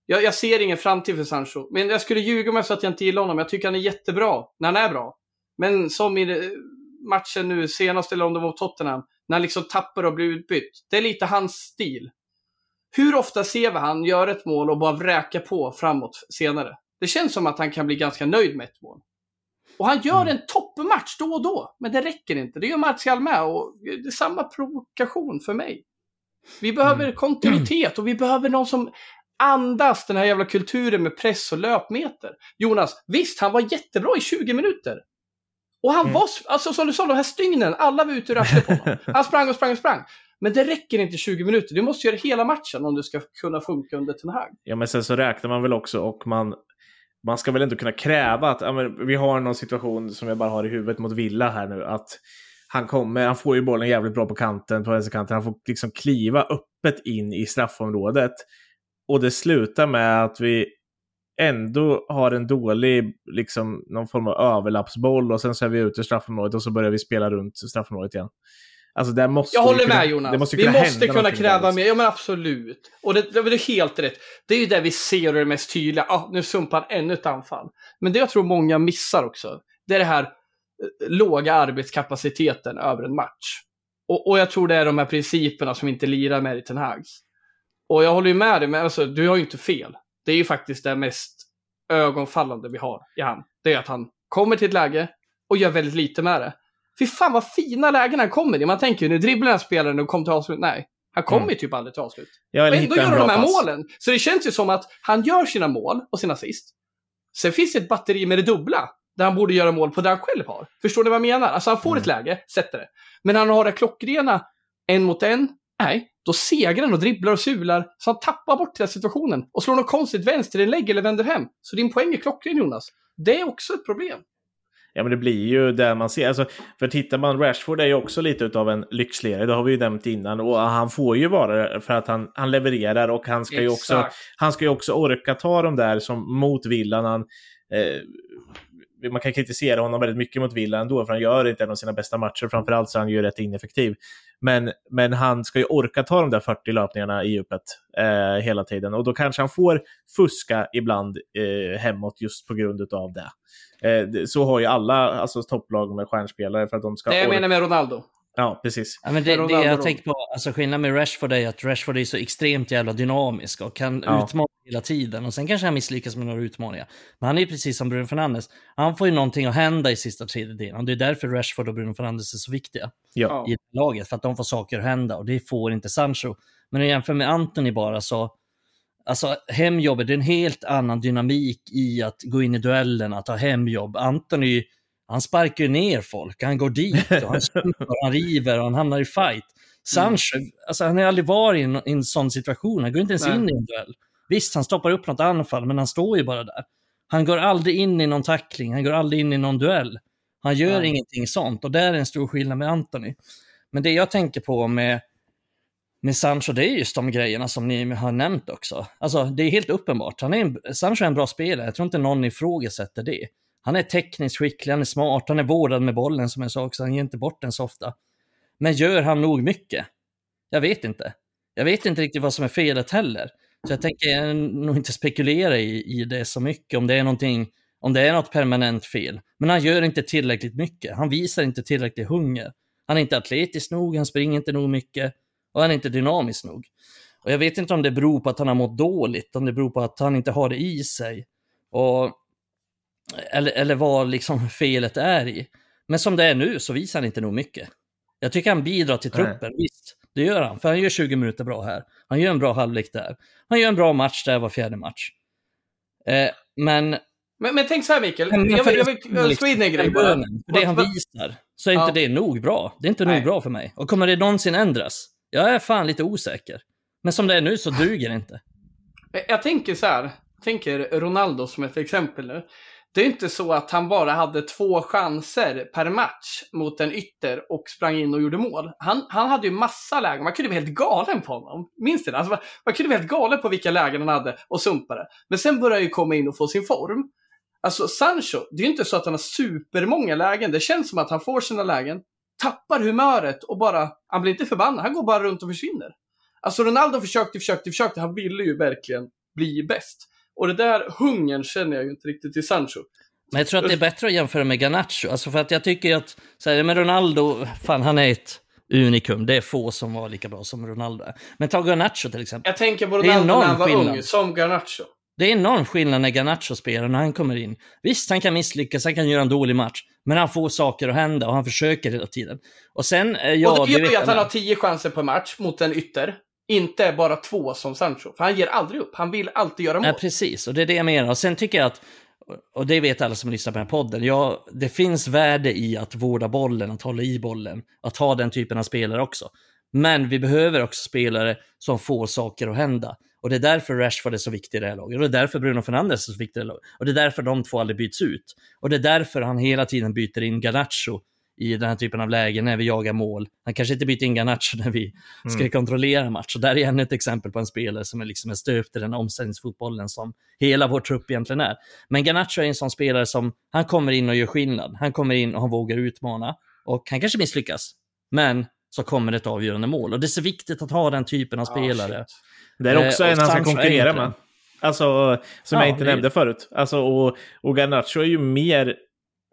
Jag, jag ser ingen framtid för Sancho. Men jag skulle ljuga om jag sa att jag inte gillar honom. Jag tycker han är jättebra när han är bra. Men som i matchen nu senast, eller om det var Tottenham, när han liksom tappar och blir utbytt. Det är lite hans stil. Hur ofta ser vi han göra ett mål och bara vräka på framåt senare? Det känns som att han kan bli ganska nöjd med ett mål. Och han gör en toppmatch då och då, men det räcker inte. Det gör Martial med och det är samma provokation för mig. Vi behöver kontinuitet och vi behöver någon som andas den här jävla kulturen med press och löpmeter. Jonas, visst, han var jättebra i 20 minuter. Och han var, alltså som du sa, de här stygnen, alla var ute ur arslet på honom. Han sprang och sprang och sprang. Men det räcker inte 20 minuter. Du måste göra hela matchen om du ska kunna funka under Ten Hag. Ja, men sen så räknar man väl också och man, man ska väl ändå kunna kräva att ja, men vi har någon situation som jag bara har i huvudet mot Villa här nu. Att han kommer, han får ju bollen jävligt bra på kanten, på vänsterkanten. Han får liksom kliva öppet in i straffområdet. Och det slutar med att vi ändå har en dålig, liksom någon form av överlappsboll och sen så är vi ute i straffområdet och så börjar vi spela runt straffområdet igen. Alltså där måste Jag håller kunna, med Jonas. Det måste vi måste kunna kräva mer. Ja men absolut. Och det, det, det är helt rätt. Det är ju det vi ser och det mest tydliga. Ah, nu sumpar ännu ett anfall. Men det jag tror många missar också. Det är det här eh, låga arbetskapaciteten över en match. Och, och jag tror det är de här principerna som inte lirar med i Ten Hags. Och jag håller ju med dig, men alltså, du har ju inte fel. Det är ju faktiskt det mest ögonfallande vi har i han. Det är att han kommer till ett läge och gör väldigt lite med det. Fy fan vad fina lägen han kommer i. Man tänker ju, nu dribblar den spelaren och kommer till avslut. Nej, han kommer Mm. ju typ aldrig till avslut. Ja, Och ändå gör bra de här pass. målen. Så det känns ju som att han gör sina mål och sina assist. Sen finns det ett batteri med det dubbla. Där han borde göra mål på det han själv har. Förstår ni vad jag menar? Alltså han får Mm. ett läge, sätter det. Men han har det klockrena en mot en. Nej, då segrar han och dribblar och sular. Så han tappar bort hela situationen. Och slår något konstigt vänsterinlägg eller vänder hem. Så din poäng är klockren Jonas. Det är också ett problem. Ja, men det blir ju där man ser. Alltså, för tittar man, Rashford är ju också lite av en lyxligare, det har vi ju nämnt innan. Och han får ju vara det för att han, han levererar och han ska, ju också, han ska ju också orka ta de där som mot villan. Han, eh, man kan kritisera honom väldigt mycket mot Villa ändå, för han gör inte en av sina bästa matcher. Framförallt så är han ju rätt ineffektiv. Men, men han ska ju orka ta de där 40 löpningarna i djupet eh, hela tiden. Och då kanske han får fuska ibland eh, hemåt just på grund av det. Eh, så har ju alla alltså, topplag med stjärnspelare för att de ska... Det jag menar med Ronaldo. Ja, precis. Ja, men det, det jag tänker på, alltså skillnaden med Rashford är att Rashford är så extremt jävla dynamisk och kan Ja. utmana hela tiden. Och sen kanske han misslyckas med några utmaningar. Men han är ju precis som Bruno Fernandes. Han får ju någonting att hända i sista tredjedelen. Och det är därför Rashford och Bruno Fernandes är så viktiga Ja. i laget. För att de får saker att hända och det får inte Sancho. Men om jämför med Anthony bara så, alltså hemjobbet, det är en helt annan dynamik i att gå in i duellen, att ha hemjobb. Anthony, han sparkar ju ner folk, han går dit och han sumpar, han river och han hamnar i fight. Sancho, alltså han har aldrig varit i en, i en sån situation, han går inte ens Nej. in i en duell. Visst, han stoppar upp något anfall, men han står ju bara där. Han går aldrig in i någon tackling, han går aldrig in i någon duell. Han gör Nej. ingenting sånt och där är en stor skillnad med Anthony. Men det jag tänker på med, med Sancho, det är just de grejerna som ni har nämnt också. Alltså, det är helt uppenbart. Han är en, Sancho är en bra spelare, jag tror inte någon ifrågasätter det. Han är tekniskt skicklig, han är smart, han är vårdad med bollen som jag sa också, han ger inte bort den så ofta. Men gör han nog mycket? Jag vet inte. Jag vet inte riktigt vad som är felet heller. Så jag tänker nog inte spekulera i, i det så mycket, om det är någonting, om det är något permanent fel. Men han gör inte tillräckligt mycket. Han visar inte tillräcklig hunger. Han är inte atletisk nog, han springer inte nog mycket och han är inte dynamisk nog. Och jag vet inte om det beror på att han har mått dåligt, om det beror på att han inte har det i sig. Och, eller, eller vad liksom felet är i. Men som det är nu så visar han inte nog mycket. Jag tycker han bidrar till Nej. truppen, visst. Det gör han, för han gör 20 minuter bra här. Han gör en bra halvlek där. Han gör en bra match där var fjärde match. Eh, men Men, men tänk så här Mikael, jag vill, jag vill slå in en grej bara. för det han visar, så är inte Ja. det nog bra. Det är inte Nej. nog bra för mig. Och kommer det någonsin ändras? Jag är fan lite osäker. Men som det är nu så duger det inte. Jag tänker så här, jag tänker Ronaldo som ett exempel nu. Det är inte så att han bara hade två chanser per match mot en ytter och sprang in och gjorde mål. Han, han hade ju massa lägen, man kunde bli helt galen på honom. Minns du det? Alltså, man, man kunde bli helt galen på vilka lägen han hade och sumpade. Men sen började han ju komma in och få sin form. Alltså Sancho, det är ju inte så att han har supermånga lägen. Det känns som att han får sina lägen, tappar humöret och bara, han blir inte förbannad, han går bara runt och försvinner. Alltså Ronaldo försökte, försökte, försökte, han ville ju verkligen bli bäst. Och det där hungern känner jag ju inte riktigt till Sancho. Men jag tror att det är bättre att jämföra med Garnacho. Alltså för att jag tycker att, så här, men Ronaldo, fan han är ett unikum. Det är få som var lika bra som Ronaldo. Men ta Garnacho till exempel. Jag tänker på Ronaldo när han var ung, som Garnacho. Det är enorm skillnad när Garnacho spelar, när han kommer in. Visst, han kan misslyckas, han kan göra en dålig match. Men han får saker att hända och han försöker hela tiden. Och sen, eh, ja, och det gör ju att han har tio chanser per match mot en ytter. Inte bara två som Sancho. För han ger aldrig upp. Han vill alltid göra mål. Ja, precis. Och det är det jag menar. Och sen tycker jag att, och det vet alla som lyssnar på den här podden, ja, det finns värde i att vårda bollen, att hålla i bollen, att ha den typen av spelare också. Men vi behöver också spelare som får saker att hända. Och det är därför Rashford är så viktig i det här laget. Och det är därför Bruno Fernandes är så viktig i det här laget. Och det är därför de två aldrig byts ut. Och det är därför han hela tiden byter in Garnacho i den här typen av lägen när vi jagar mål. Han kanske inte byter in Garnacho när vi ska kontrollera match. Och där är ännu ett exempel på en spelare som är liksom är stöpt i den omställningsfotbollen som hela vår trupp egentligen är. Men Garnacho är en sån spelare som, han kommer in och gör skillnad. Han kommer in och han vågar utmana. Och han kanske misslyckas. Men så kommer det ett avgörande mål. Och det är så viktigt att ha den typen av Ah, spelare. shit. Det är också Eh, en han ska konkurrera med. Alltså, som Ja, jag inte det- nämnde förut. Alltså, och, och Garnacho är ju mer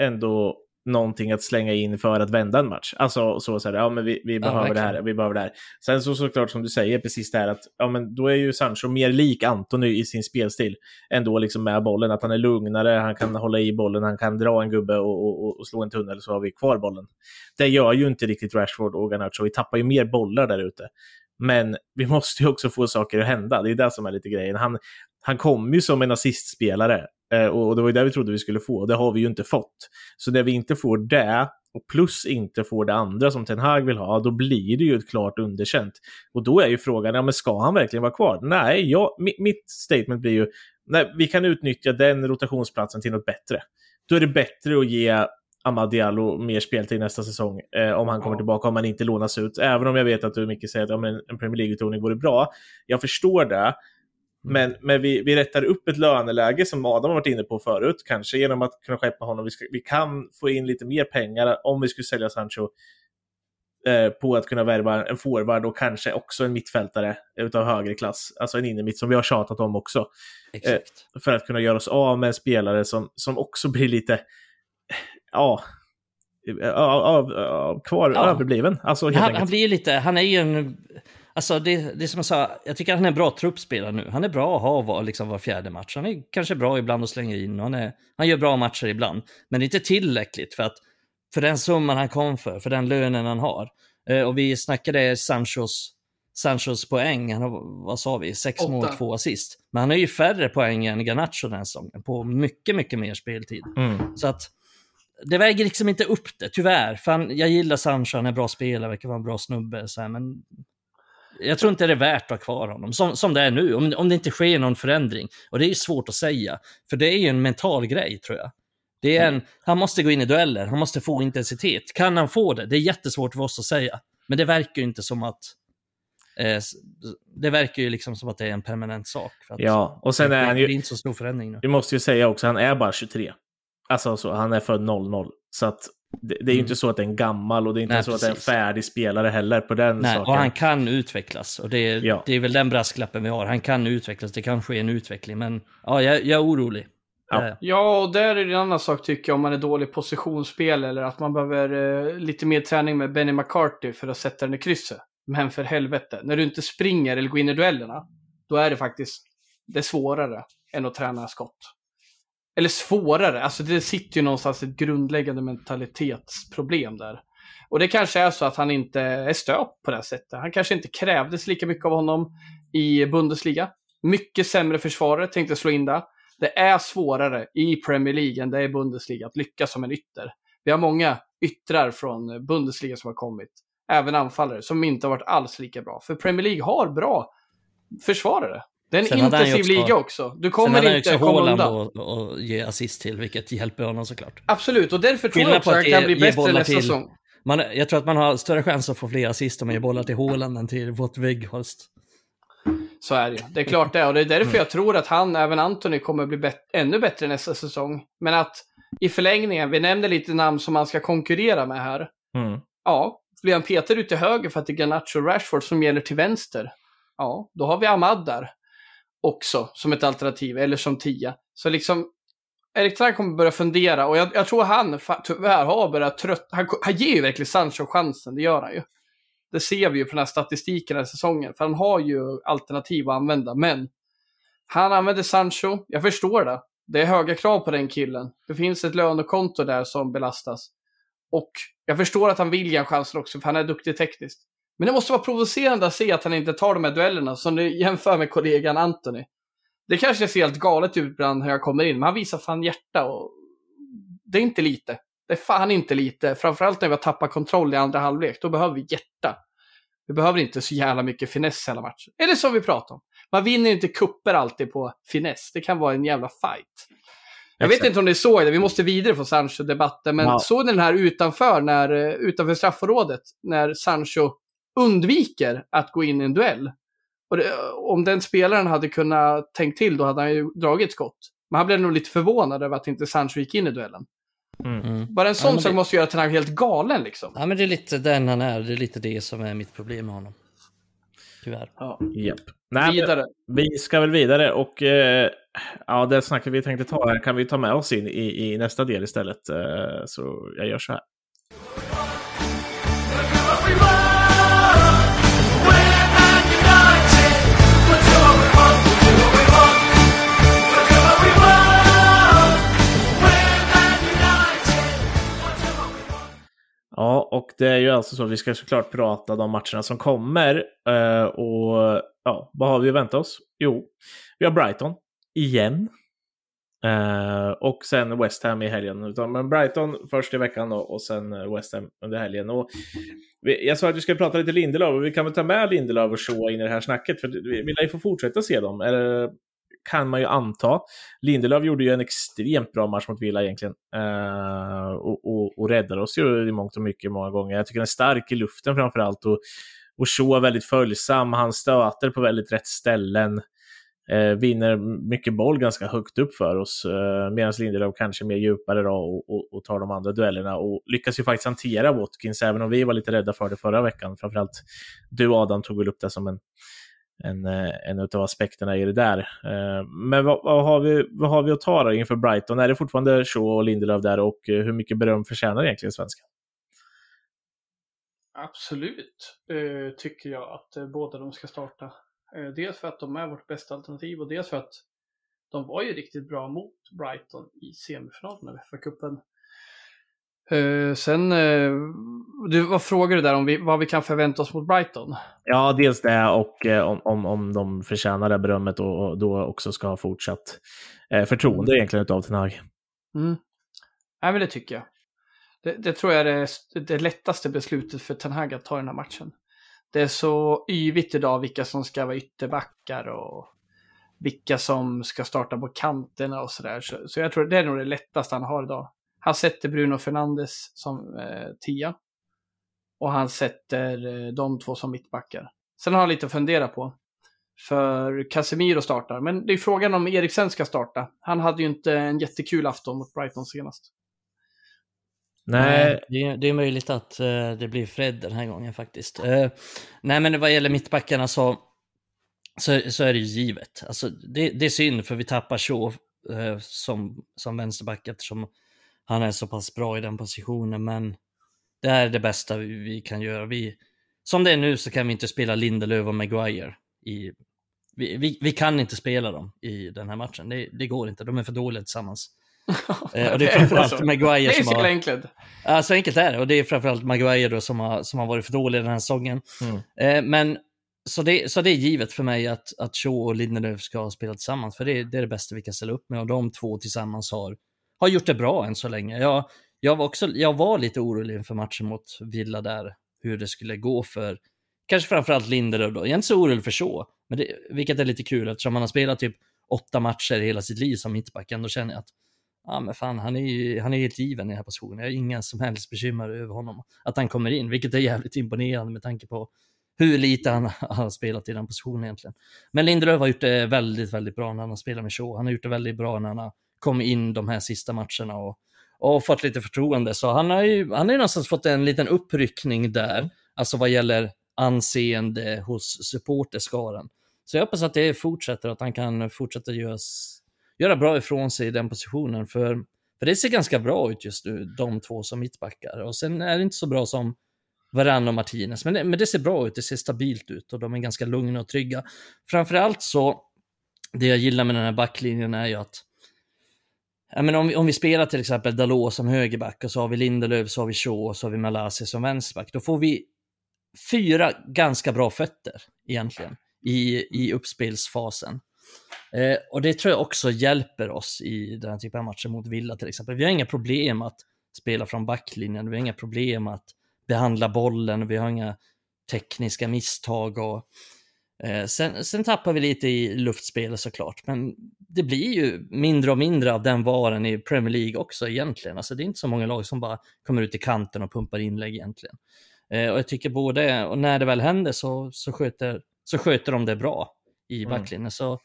ändå någonting att slänga in för att vända en match. Alltså så säger ja men vi, vi behöver det här, vi behöver det här. Sen så såklart som du säger precis det här att, ja men då är ju Sancho mer lik Anthony i sin spelstil. Ändå liksom med bollen, att han är lugnare, han kan hålla i bollen, han kan dra en gubbe och, och, och- slå en tunnel så har vi kvar bollen. Det gör ju inte riktigt Rashford och Garnacho, vi tappar ju mer bollar där ute. Men vi måste ju också få saker att hända, det är det som är lite grejen. Han, han kom ju som en assistspelare och det var ju det vi trodde vi skulle få, och det har vi ju inte fått. Så när vi inte får det, och plus inte får det andra som Ten Hag vill ha, då blir det ju ett klart underkänt. Och då är ju frågan, ja men ska han verkligen vara kvar? Nej, jag, mi- mitt statement blir ju, nej, vi kan utnyttja den rotationsplatsen till något bättre. Då är det bättre att ge Amad Diallo mer speltid nästa säsong eh, om han kommer tillbaka, om han inte lånas ut. Även om jag vet att du mycket säger att ja, men en Premier League-utlåning vore bra. Jag förstår det. Men, men vi, vi rättar upp ett löneläge som Adam har varit inne på förut, kanske genom att kunna skeppa honom. Vi, ska, vi kan få in lite mer pengar om vi skulle sälja Sancho eh, på att kunna värva en forward och kanske också en mittfältare utav högre klass. Alltså en innermitt som vi har tjatat om också. Exakt. För att kunna göra oss av med en spelare som, som också blir lite, ja, av, av, av, kvar Ja. överbliven. Alltså helt Han, han blir ju lite, han är ju en... Alltså det, det är som jag sa, jag tycker att han är en bra truppspelare nu. Han är bra att ha var, liksom var fjärde match. Han är kanske bra ibland att slänga in och han, är, han gör bra matcher ibland. Men det är inte tillräckligt för att för den summan han kom för, för den lönen han har. Eh, och vi snackade Sanchos, Sanchos poäng, han har, vad sa vi, sex Åtta. mål, två assist. Men han har ju färre poäng än Garnacho den här säsongen, på mycket, mycket mer speltid. Mm. Så att det väger liksom inte upp det, tyvärr. För han, jag gillar Sancho, han är bra spelare, verkar vara en bra snubbe. Så här, men jag tror inte det är värt att ha kvar honom, som, som det är nu. Om, om det inte sker någon förändring. Och det är ju svårt att säga, för det är ju en mental grej, tror jag. Det är en, han måste gå in i dueller, han måste få intensitet. Kan han få det? Det är jättesvårt för oss att säga. Men det verkar ju inte som att... Eh, det verkar ju liksom som att det är en permanent sak. Ja, och sen det, är han det ju, blir inte så stor förändring nu. vi måste ju säga också, han är bara 23. Alltså så, han är född 00. Så att det, det är ju inte så att det är en gammal och det är inte Mm. Nej, så att det är en precis. färdig spelare heller på den Nej, saken. och han kan utvecklas. Och det är, Ja. det är väl den brasklappen vi har. Han kan utvecklas, det kan ske en utveckling. Men ja, jag, jag är orolig. Ja. Eh, Ja, och där är det en annan sak tycker jag om man är dålig positionsspel eller att man behöver eh, lite mer träning med Benny McCarthy för att sätta den i krysset. Men för helvete, när du inte springer eller går in i duellerna, då är det faktiskt det är svårare än att träna skott. Eller svårare, alltså det sitter ju någonstans ett grundläggande mentalitetsproblem där. Och det kanske är så att han inte är stöpt på det här sättet. Han kanske inte krävdes lika mycket av honom i Bundesliga. Mycket sämre försvarare, tänkte slå in det. Det är svårare i Premier League än det är i Bundesliga att lyckas som en ytter. Vi har många yttrar från Bundesliga som har kommit, även anfallare, som inte har varit alls lika bra. För Premier League har bra försvarare. Det är Sen en intensiv också- liga också. Du Sen kommer hade han inte också komma Haaland undan. att ge assist till, vilket hjälper honom såklart. Absolut, och därför tror jag också att han kan bli bättre nästa till- säsong. Man, jag tror att man har större chans att få fler assist om man ger bollar till Haaland än till Wout Weghorst. Så är det ju. Det är klart det. Och det är därför Mm. jag tror att han, även Anthony, kommer bli bet- ännu bättre nästa säsong. Men att i förlängningen, vi nämnde lite namn som man ska konkurrera med här. Mm. Ja, blir han Peter ut till höger för att det är Garnacho och Rashford som gäller till vänster? Ja, då har vi Ahmad där också som ett alternativ, eller som tia. Så liksom, Erik Trang kommer börja fundera och jag, jag tror han tyvärr har börjat trött. Han, han ger ju verkligen Sancho chansen, det gör han ju. Det ser vi ju på den här statistiken den här säsongen, för han har ju alternativ att använda, men han använder Sancho, jag förstår det. Det är höga krav på den killen. Det finns ett lönekonto där som belastas. Och jag förstår att han vill ge en chansen också, för han är duktig tekniskt. Men det måste vara provocerande att se att han inte tar de här duellerna, som du jämför med kollegan Anthony. Det kanske ser helt galet ut ibland när jag kommer in, men han visar fan hjärta och det är inte lite. Det är fan inte lite. Framförallt när vi har tappat kontroll i andra halvlek, då behöver vi hjärta. Vi behöver inte så jävla mycket finess hela matchen. Eller som vi pratar om. Man vinner inte kupper alltid på finess. Det kan vara en jävla fight. Jag vet Exakt. inte om ni såg det, vi måste vidare från Sancho-debatten, men Ja. såg ni den här utanför, när, eh, utanför straffområdet, när Sancho undviker att gå in i en duell? Och det, om den spelaren hade kunnat tänkt till, då hade han ju dragit ett skott. Men han blev nog lite förvånad över att inte Sancho gick in i duellen. Mm. Bara en sån Ja, sak det- måste göra att han är helt galen liksom. Ja, men det är lite den han är. Det är lite det som är mitt problem med honom. Tyvärr. Japp. Nej, men Vidare. vi ska väl vidare och eh, ja, det snacket vi tänkte ta här kan vi ta med oss in i, i nästa del istället. Eh, så jag gör så här. Ja, och det är ju alltså så att vi ska såklart prata de matcherna som kommer. Eh, och ja, vad har vi att vänta oss? Jo, vi har Brighton igen. Eh, och sen West Ham i helgen. Men Brighton först i veckan då, och sen eh, West Ham under helgen. Och vi, jag sa att vi ska prata lite Lindelöf och vi kan väl ta med Lindelöf och Shaw in i det här snacket. För vi lär ju få fortsätta se dem. Kan man ju anta. Lindelöf gjorde ju en extremt bra match mot Villa egentligen. Eh, och, och, och räddade oss ju i mångt och mycket många gånger. Jag tycker han är stark i luften framför allt. Och, och Shaw är väldigt följsam. Han stöter på väldigt rätt ställen. Eh, vinner mycket boll ganska högt upp för oss. Eh, Medan Lindelöf kanske mer djupare då och, och, och tar de andra duellerna. Och lyckas ju faktiskt hantera Watkins, även om vi var lite rädda för det förra veckan. Framförallt du Adam tog väl upp det som en, en, eh, en av aspekterna i det där. Eh, men vad, vad, har vi, vad har vi att ta då inför Brighton? Är det fortfarande Shaw och Lindelöf där och eh, hur mycket beröm förtjänar egentligen svenskan? Absolut, tycker jag att båda de ska starta. Dels för att de är vårt bästa alternativ och dels för att de var ju riktigt bra mot Brighton i semifinalen för cupen. Eh, sen, eh, du, vad frågar du där om vi, vad vi kan förvänta oss mot Brighton? Ja, dels det och eh, om, om, om de förtjänar det berömmet och, och då också ska ha fortsatt förtroende egentligen utav Ten Hag. Mm. Nej, men det tycker jag. Det, det tror jag är det, det lättaste beslutet för Ten Hag att ta den här matchen. Det är så yvigt idag vilka som ska vara ytterbackar och vilka som ska starta på kanterna och sådär. Så, så jag tror det är nog det lättaste han har idag. Han sätter Bruno Fernandes som eh, tia. Och han sätter eh, de två som mittbackar. Sen har han lite att fundera på. För Casemiro startar, men det är frågan om Eriksen ska starta. Han hade ju inte en jättekul afton mot Brighton senast. Nej, Det, är, det är möjligt att eh, det blir Fred den här gången faktiskt. Eh, nej, men vad gäller mittbackarna så, så, så är det ju givet. Alltså, det, det är synd för vi tappar Shaw eh, som, som vänsterback eftersom han är så pass bra i den positionen. Men det är det bästa vi, vi kan göra. Vi, som det är nu så kan vi inte spela Lindelöf och Maguire. I, vi, vi, vi kan inte spela dem i den här matchen. Det, det går inte, de är för dåliga tillsammans. Eh, och det är framförallt. Maguire Det är som så har... enkelt. Ja, så enkelt är det. Och det är framförallt Maguire då som har, som har varit för dålig den här säsongen. Mm. Eh, men så det, så det är givet för mig att, att Shaw och Lindelöf ska spela tillsammans. För det, det är det bästa vi kan ställa upp med. Och de två tillsammans har, har gjort det bra än så länge. Jag, jag, var också, jag var lite orolig inför matchen mot Villa där. Hur det skulle gå för kanske framförallt Lindelöf då. Jag är inte så orolig för så, men det, vilket är lite kul eftersom han har spelat typ åtta matcher i hela sitt liv som mittback. Ändå känner jag att ja, men fan, han är ju han är helt given i den här positionen. Jag har inga som helst bekymmer över honom. Att han kommer in, vilket är jävligt imponerande med tanke på hur lite han har spelat i den positionen egentligen. Men Lindelöf har gjort det väldigt, väldigt bra när han har spelat med Shaw. Han har gjort det väldigt bra när han har kom in de här sista matcherna och, och fått lite förtroende. Så han har ju, han har ju någonstans fått en liten uppryckning där, alltså vad gäller anseende hos supporterskaran. Så jag hoppas att det fortsätter, att han kan fortsätta göras, göra bra ifrån sig i den positionen. För, för det ser ganska bra ut just nu, de två som mittbackar. Och sen är det inte så bra som Varann och Martinez. Men det, men det ser bra ut, det ser stabilt ut och de är ganska lugna och trygga. Framförallt så, det jag gillar med den här backlinjen är ju att Ja, men om, vi, om vi spelar till exempel Dalot som högerback och så har vi Lindelöf, så har vi Shaw och så har vi Malasi som vänsterback. Då får vi fyra ganska bra fötter egentligen i, i uppspelsfasen. Eh, och det tror jag också hjälper oss i den här typen av matcher mot Villa till exempel. Vi har inga problem att spela från backlinjen, vi har inga problem att behandla bollen, vi har inga tekniska misstag och sen, sen tappar vi lite i luftspelet såklart, men det blir ju mindre och mindre av den varan i Premier League också egentligen. Alltså det är inte så många lag som bara kommer ut i kanten och pumpar inlägg egentligen. Eh, och jag tycker både, och när det väl händer så, så, sköter, så sköter de det bra i mm. backlinjen. Mm. Så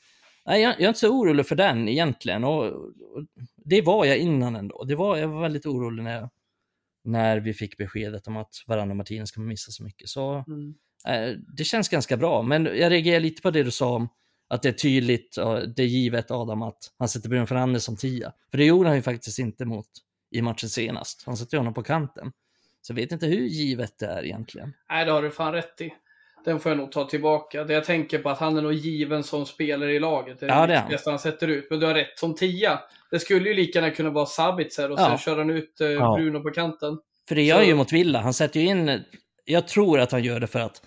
nej, jag, jag, är inte så orolig för den egentligen. Och, och, det var jag innan ändå. Det var, jag var väldigt orolig när, när vi fick beskedet om att Varann och Martinez kommer missa så mycket. Så mm. Eh, det känns ganska bra. Men jag reagerar lite på det du sa om att det är tydligt, det är givet Adam, att han sätter Bruno Fernandes som tia. För det gjorde han ju faktiskt inte mot i matchen senast. Han sätter honom på kanten. Så jag vet inte hur givet det är egentligen. Nej, det har du fan rätt i. Den får jag nog ta tillbaka. Det jag tänker på att han är nog given som spelare i laget. Det är ja, det är han. han sätter ut. Men du har rätt, som tia. Det skulle ju lika gärna kunna vara Sabitzer och ja. sen kör han ut eh, ja. Bruno på kanten. För det gör Så... ju mot Villa. Han sätter ju in, jag tror att han gör det för att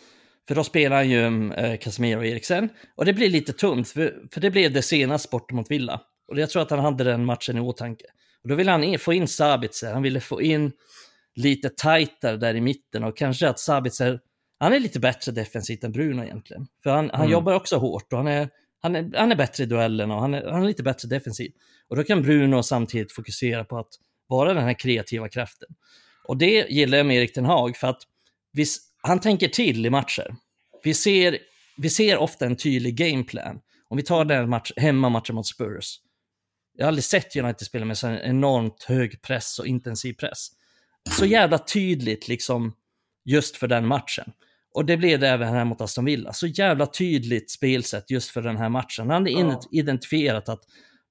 för då spelar han ju eh, Casemiro och Eriksen. Och det blir lite tunt, för, för det blev det senaste bort mot Villa. Och jag tror att han hade den matchen i åtanke. Och då ville han in, få in Sabitzer, han ville få in lite tajtare där i mitten och kanske att Sabitzer, han är lite bättre defensivt än Bruno egentligen. För han, han mm. jobbar också hårt och han är, han är, han är bättre i duellen och han är, han är lite bättre defensiv. Och då kan Bruno samtidigt fokusera på att vara den här kreativa kraften. Och det gillar jag med Erik Ten Hag för att vi, han tänker till i matcher. Vi ser, vi ser ofta en tydlig gameplan. Om vi tar den match, hemmamatchen mot Spurs. Jag har aldrig sett United spela med så enormt hög press och intensiv press så jävla tydligt liksom just för den matchen. Och det blev det även här mot Aston Villa. Så jävla tydligt spelsätt just för den här matchen. Han hade ja. identifierat att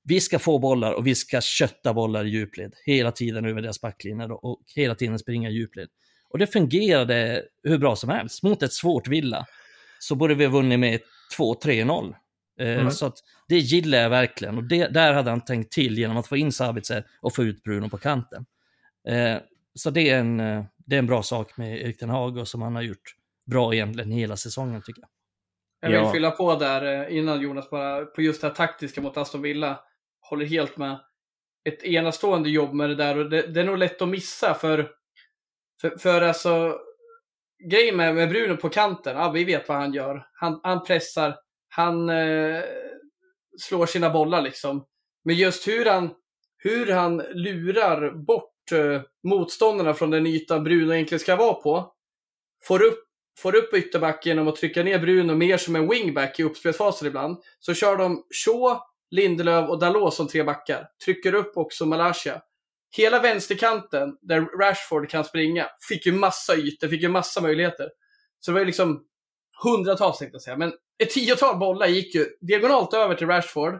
vi ska få bollar och vi ska kötta bollar i djupled hela tiden över deras backlinje och hela tiden springa i djupled. Och det fungerade hur bra som helst. Mot ett svårt Villa så borde vi ha vunnit med 2-3-0. Eh, mm. Så att det gillar jag verkligen och det, där hade han tänkt till genom att få in Sabitzer och få ut Bruno på kanten. Eh, så det är, en, eh, det är en bra sak med Erik Ten Hag och som han har gjort bra egentligen hela säsongen tycker jag. Jag vill ja. fylla på där eh, innan Jonas, bara på just det här taktiska mot Aston Villa. Håller helt med. Ett enastående jobb med det där och det, det är nog lätt att missa för, för, för alltså grejen med, med Bruno på kanten, ja, vi vet vad han gör. Han, han pressar, han eh, slår sina bollar liksom. Men just hur han, hur han lurar bort eh, motståndarna från den yta Bruno egentligen ska vara på. Får upp, får upp ytterbacken genom att trycka ner Bruno mer som en wingback i uppspelsfasen ibland. Så kör de Shaw, Lindelöf och Dalot som tre backar. Trycker upp också Malaysia. Hela vänsterkanten, där Rashford kan springa, fick ju massa ytor, fick ju massa möjligheter. Så det var ju liksom hundratals tänkte jag säga, men ett tiotal bollar gick ju diagonalt över till Rashford.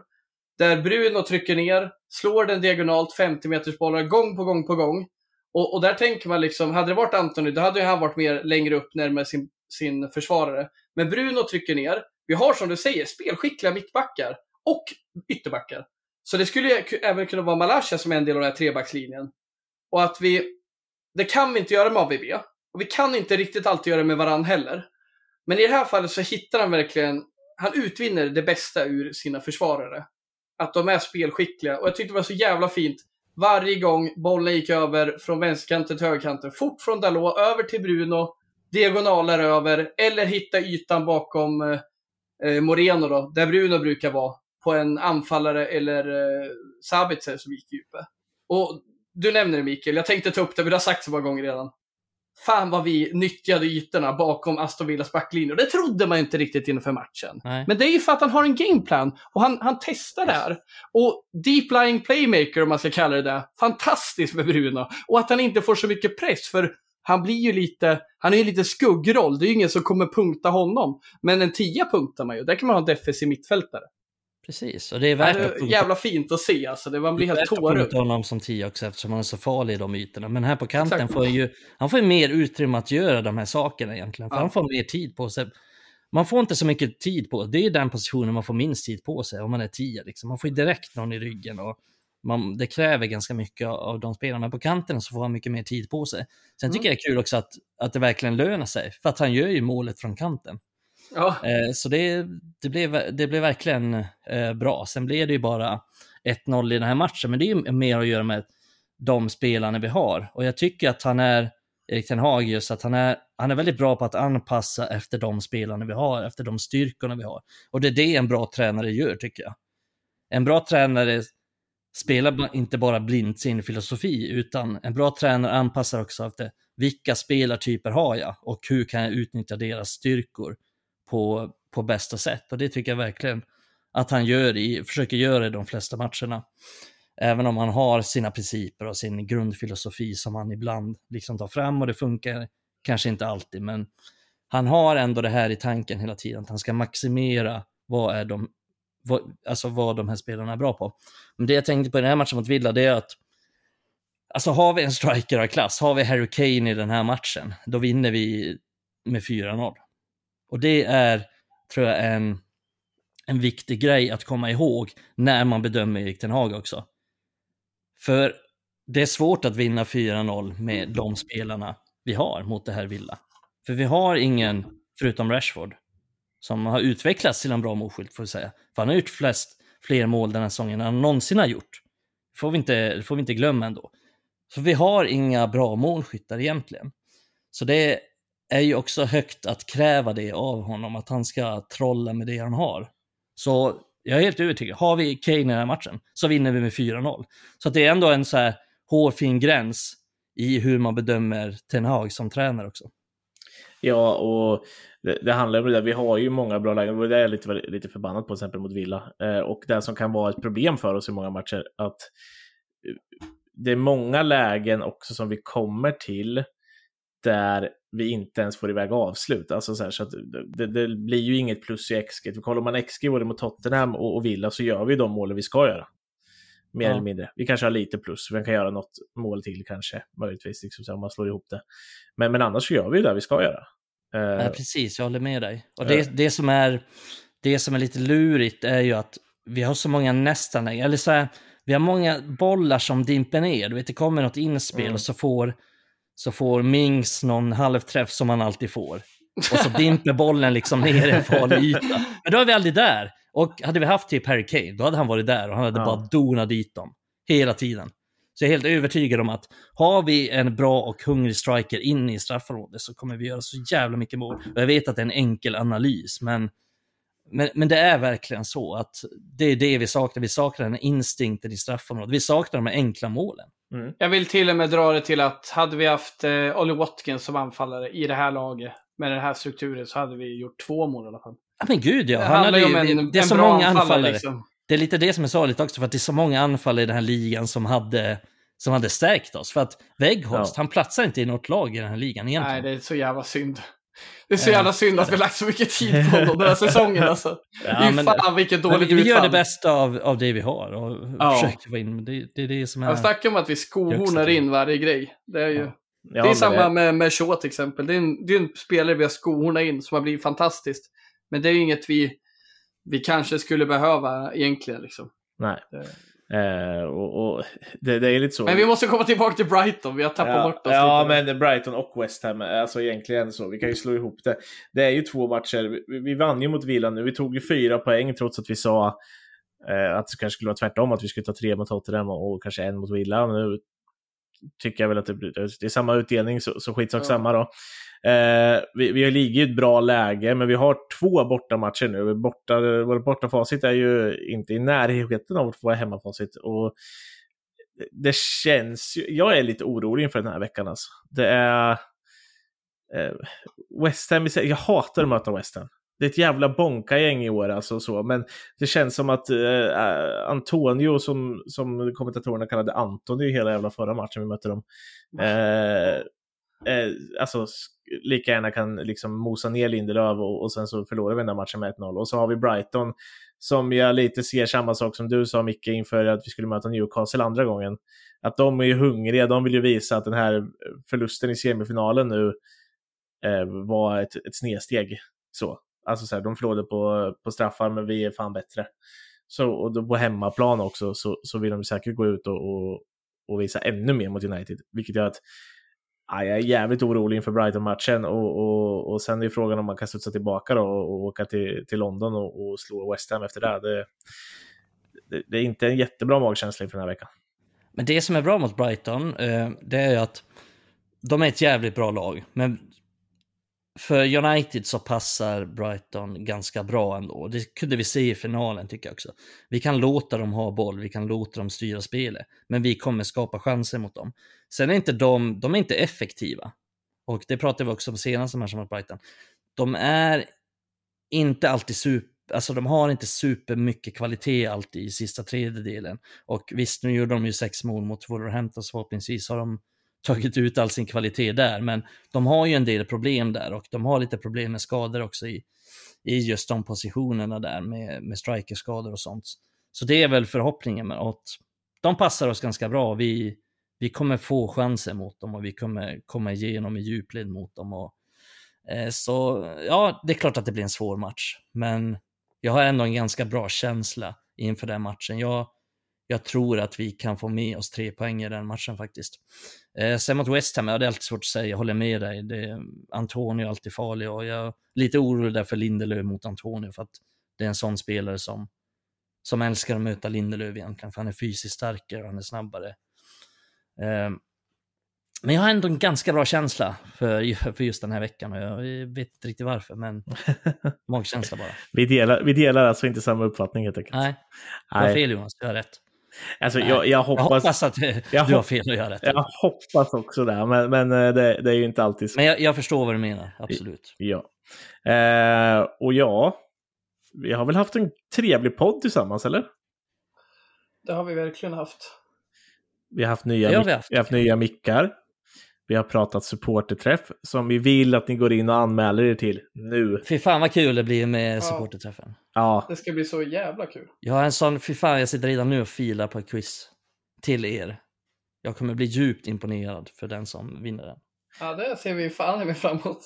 Där Bruno trycker ner, slår den diagonalt 50 meters bollar gång på gång på gång. Och, och, där tänker man liksom, hade det varit Antoni, då hade ju han varit mer längre upp närmare sin, sin försvarare. Men Bruno trycker ner. Vi har som du säger spelskickliga mittbackar och ytterbackar. Så det skulle även kunna vara Malaysia som är en del av den här trebackslinjen. Och att vi, det kan vi inte göra med AVB. Och vi kan inte riktigt alltid göra det med varann heller. Men i det här fallet så hittar han verkligen, han utvinner det bästa ur sina försvarare att de är spelskickliga. Och jag tyckte det var så jävla fint. Varje gång bollen gick över från vänsterkanten till högerkanten, fort från Dalot över till Bruno diagonaler över eller hitta ytan bakom eh, eh Moreno då, där Bruno brukar vara, på en anfallare eller eh, Sabitzer som gick djupe. Och du nämner det Mikael, jag tänkte ta upp det, vi har sagt så många gånger redan. Fan vad vi nyttjade ytorna bakom Aston Villas backlinje. Och det trodde man inte riktigt inför matchen. Nej. Men det är ju för att han har en gameplan och han, han testar det här. Och deep lying playmaker, om man ska kalla det det, fantastiskt med Bruno. Och att han inte får så mycket press, för han blir ju lite, han är ju lite skuggroll. Det är ju ingen som kommer punkta honom. Men en tia punktar man ju. Där kan man ha en defensiv mittfältare. Precis, och det är Det värt att är punkta- jävla fint att se alltså. Det, man blir helt värt att tårögd. honom som tia också eftersom han är så farlig i de ytorna. Men här på kanten Exakt. får han ju, han får ju mer utrymme att göra de här sakerna egentligen. För Ja. han får mer tid på sig. Man får inte så mycket tid på, det är ju den positionen man får minst tid på sig om man är tia. Liksom. Man får ju direkt någon i ryggen och man, det kräver ganska mycket av- de spelarna. Men på kanten så får han mycket mer tid på sig. Sen tycker jag det är kul också att, att det verkligen lönar sig, för att han gör ju målet från kanten. Ja, eh, så det, det, blev, det blev verkligen eh, bra. Sen blev det ju bara 1-0 i den här matchen, men det är ju mer att göra med de spelarna vi har. Och jag tycker att han är, Erik Ten Hag, just att han är, han är väldigt bra på att anpassa efter de spelarna vi har, efter de styrkorna vi har. Och det är det en bra tränare gör, tycker jag. En bra tränare spelar inte bara blint sin filosofi, utan en bra tränare anpassar också efter vilka spelartyper har jag och hur kan jag utnyttja deras styrkor på, på bästa sätt. Och det tycker jag verkligen att han gör i, försöker göra i de flesta matcherna. Även om han har sina principer och sin grundfilosofi som han ibland liksom tar fram och det funkar kanske inte alltid, men han har ändå det här i tanken hela tiden, att han ska maximera vad är de, vad, alltså vad de här spelarna är bra på. Men det jag tänkte på i den här matchen mot Villa, det är att Alltså har vi en striker av klass, har vi Harry Kane i den här matchen, då vinner vi med 4-0. Och det är, tror jag, en, en viktig grej att komma ihåg när man bedömer Erik Ten Hag också. För det är svårt att vinna 4-0 med de spelarna vi har mot det här Villa. För vi har ingen, förutom Rashford, som har utvecklats till en bra målskytt får vi säga. För han har gjort flest, fler mål den här säsongen än han någonsin har gjort. Det får vi inte, får vi inte glömma ändå. Så vi har inga bra målskyttar egentligen. Så det är är ju också högt att kräva det av honom, att han ska trolla med det han har. Så jag är helt övertygad. Har vi Kane i den här matchen så vinner vi med 4-0. Så att det är ändå en så här hårfin gräns i hur man bedömer Ten Hag som tränare också. Ja, och det, det handlar om det där. Vi har ju många bra lägen och det är jag lite, lite förbannad på, till exempel mot Villa. Eh, och det som kan vara ett problem för oss i många matcher, att eh, det är många lägen också som vi kommer till där vi inte ens får iväg avslut. Alltså så här, så att det, det blir ju inget plus i XG. För kollar man XG både mot Tottenham och, och Villa så gör vi de målen vi ska göra. Mer Ja. eller mindre. Vi kanske har lite plus, vi kan göra något mål till kanske, möjligtvis, liksom, så om man slår ihop det. Men, men annars så gör vi ju det vi ska göra. Eh, Nej, precis, jag håller med dig. Och Ja. det, det, som är, det som är lite lurigt är ju att vi har så många nästan, eller så här, vi har många bollar som dimper ner. Du vet, det kommer något inspel Mm. och så får, så får Mings någon halvträff som man alltid får. Och så dimper bollen liksom ner i en farlig yta. Men då är vi aldrig där. Och hade vi haft typ Harry Kane, då hade han varit där och han hade Ja. bara donat dit dem. Hela tiden. Så jag är helt övertygad om att har vi en bra och hungrig striker in i straffområdet så kommer vi göra så jävla mycket mål. Och jag vet att det är en enkel analys, men, men, men det är verkligen så att det är det vi saknar. Vi saknar den instinkten i straffområdet. Vi saknar de här enkla målen. Jag vill till och med dra det till att hade vi haft eh, Ollie Watkins som anfallare i det här laget med den här strukturen så hade vi gjort två mål i alla fall. Ja men gud ja, Det han hade ju en, det, det är en så bra många anfallare. anfallare. Liksom. Det är lite det som är sorgligt också, för att det är så många anfallare i den här ligan som hade, som hade stärkt oss. För att Weghorst, Ja. han platsar inte i något lag i den här ligan egentligen. Nej, det är så jävla synd. Det är så jävla synd att vi lagt så mycket tid på honom den här säsongen alltså. Ja, men- fan vilket dåligt vi, vi gör det bästa av, av det vi har och Ja. försöker få in, det, det är det som är... Jag snackar om att vi skohornar in varje grej. Det är ju... Ja. ja, det är samma med, med Shaw till exempel. Det är, en, det är en spelare vi har skohornat in som har blivit fantastiskt. Men det är ju inget vi, vi kanske skulle behöva egentligen. Liksom. Nej. Eh, och, och det, det är lite så. Men vi måste komma tillbaka till Brighton. Vi har tappat ja, bort oss Ja, lite. men Brighton och West Ham, alltså egentligen så. Vi kan ju slå ihop det. Det är ju två matcher. Vi, vi vann ju mot Villa nu. Vi tog ju fyra poäng trots att vi sa eh, att det kanske skulle vara tvärtom, att vi skulle ta tre mot Tottenham och, och kanske en mot Villa. Men nu tycker jag väl att det, blir- det är samma utdelning, så, så skitsak Ja. samma då. Eh, vi, vi ligger i ett bra läge, men vi har två bortamatcher nu. Borta, vårt bortafacit är ju inte i närheten av vårt hemmafacit. Och det känns ju, jag är lite orolig inför den här veckan alltså. Det är eh, West Ham, jag hatar att möta West Ham. Det är ett jävla bonka-gäng i år alltså så, men det känns som att eh, Antonio, som, som kommentatorerna kallade Antonio hela jävla förra matchen vi mötte dem, eh, eh, alltså lika gärna kan liksom mosa ner Lindelöf och, och sen så förlorar vi den där matchen med 1-0. Och så har vi Brighton som jag lite ser samma sak som du sa Micke inför att vi skulle möta Newcastle andra gången. Att de är ju hungriga, de vill ju visa att den här förlusten i semifinalen nu eh, var ett, ett snedsteg. Så. Alltså så här, de förlorade på, på straffar men vi är fan bättre. Så, och då på hemmaplan också så, så vill de säkert gå ut och, och, och visa ännu mer mot United. Vilket gör att ja, jag är jävligt orolig inför Brighton-matchen och, och, och sen är frågan om man kan studsa tillbaka då och, och åka till, till London och, och slå West Ham efter det. Det, det. det är inte en jättebra magkänsla inför den här veckan. Men det som är bra mot Brighton, eh, det är ju att de är ett jävligt bra lag. Men för United så passar Brighton ganska bra ändå. Det kunde vi se i finalen tycker jag också. Vi kan låta dem ha boll, vi kan låta dem styra spelet. Men vi kommer skapa chanser mot dem. Sen är inte de, de är inte effektiva. Och det pratade vi också om senaste matchen mot Brighton. De är inte alltid super, alltså de har inte super mycket kvalitet alltid i sista tredjedelen. Och visst, nu gjorde de ju sex mål mot Wolverhampton, så förhoppningsvis har de tagit ut all sin kvalitet där, men de har ju en del problem där och de har lite problem med skador också i, i just de positionerna där med, med strikerskador och sånt. Så det är väl förhoppningen med att de passar oss ganska bra. Vi, vi kommer få chanser mot dem och vi kommer komma igenom i djupled mot dem. Och, eh, så ja, det är klart att det blir en svår match, men jag har ändå en ganska bra känsla inför den matchen. Jag, jag tror att vi kan få med oss tre poäng i den matchen faktiskt. Eh, sen mot West Ham, ja, det är alltid svårt att säga, jag håller med dig. Det, Antonio är alltid farlig och jag är lite orolig där för Lindelöf mot Antonio för att det är en sån spelare som, som älskar att möta Lindelöf egentligen, för han är fysiskt starkare och han är snabbare. Eh, men jag har ändå en ganska bra känsla för, för just den här veckan och jag vet inte riktigt varför, men magkänsla bara. Vi delar, vi delar alltså inte samma uppfattning helt enkelt. Nej, du har fel Jonas, du har rätt. Alltså, Nej, jag, jag, Jag hoppas, hoppas att du jag har hopp- fel och jag har rätt. jag hoppas också det, men, men eh, det, det är ju inte alltid så. Men jag, jag förstår vad du menar, absolut. Ja. Eh, och ja, vi har väl haft en trevlig podd tillsammans, eller? Det har vi verkligen haft. Vi har haft nya, har vi haft. vi har haft nya mickar. Vi har pratat supporterträff som vi vill att ni går in och anmäler er till nu. Fy fan vad kul det blir med Ja. supporterträffen. Ja, Det ska bli så jävla kul. Jag har en sån, fy fan jag sitter redan nu och filar på ett quiz till er. Jag kommer bli djupt imponerad för den som vinner den. Ja, det ser vi fan med fram emot.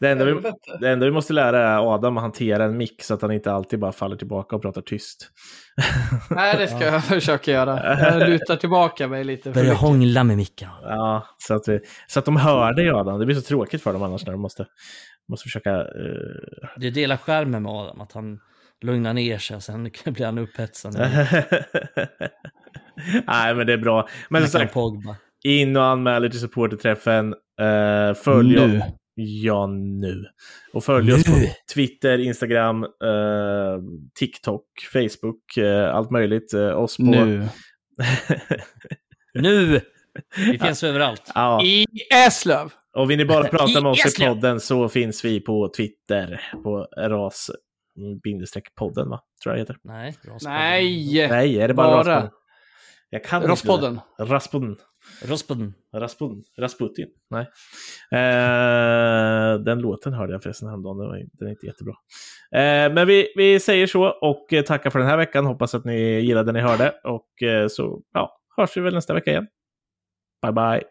det enda, vi, det enda vi måste lära är Adam att hantera en mick så att han inte alltid bara faller tillbaka och pratar tyst. Nej, det ska jag försöka göra. Jag lutar tillbaka mig lite. för Börja mycket. hångla med micken. Ja, så att, vi, så att de hör dig Adam. Det blir så tråkigt för dem annars när de måste, måste försöka... eh, Det delar skärmen med Adam, att han lugnar ner sig och sen blir han upphetsad. Nej, men det är bra. Men som sagt, Pogba. in och anmäl er till supporterträffen. Uh, följ Nu. oss. Ja, nu. Och följ oss på Nu. Twitter, Instagram, eh, TikTok, Facebook, eh, allt möjligt. eh, oss på... Nu. Nu! Vi finns överallt. ja. I Eslöv. Och vill ni bara prata med oss i podden så finns vi på Twitter på ras bindestreck podden va? Tror jag heter. Nej. Nej! Nej, är det bara, Bara. Raspodden? Jag kan inte Rospodden. det. Raspodden. Rospodden. Raspun, Rasputin? Nej. Eh, den låten hörde jag förresten häromdagen. Den, var- den är inte jättebra. Eh, men vi, vi säger så och eh, tackar för den här veckan. Hoppas att ni gillade det ni hörde. Och eh, så ja, hörs vi väl nästa vecka igen. Bye bye.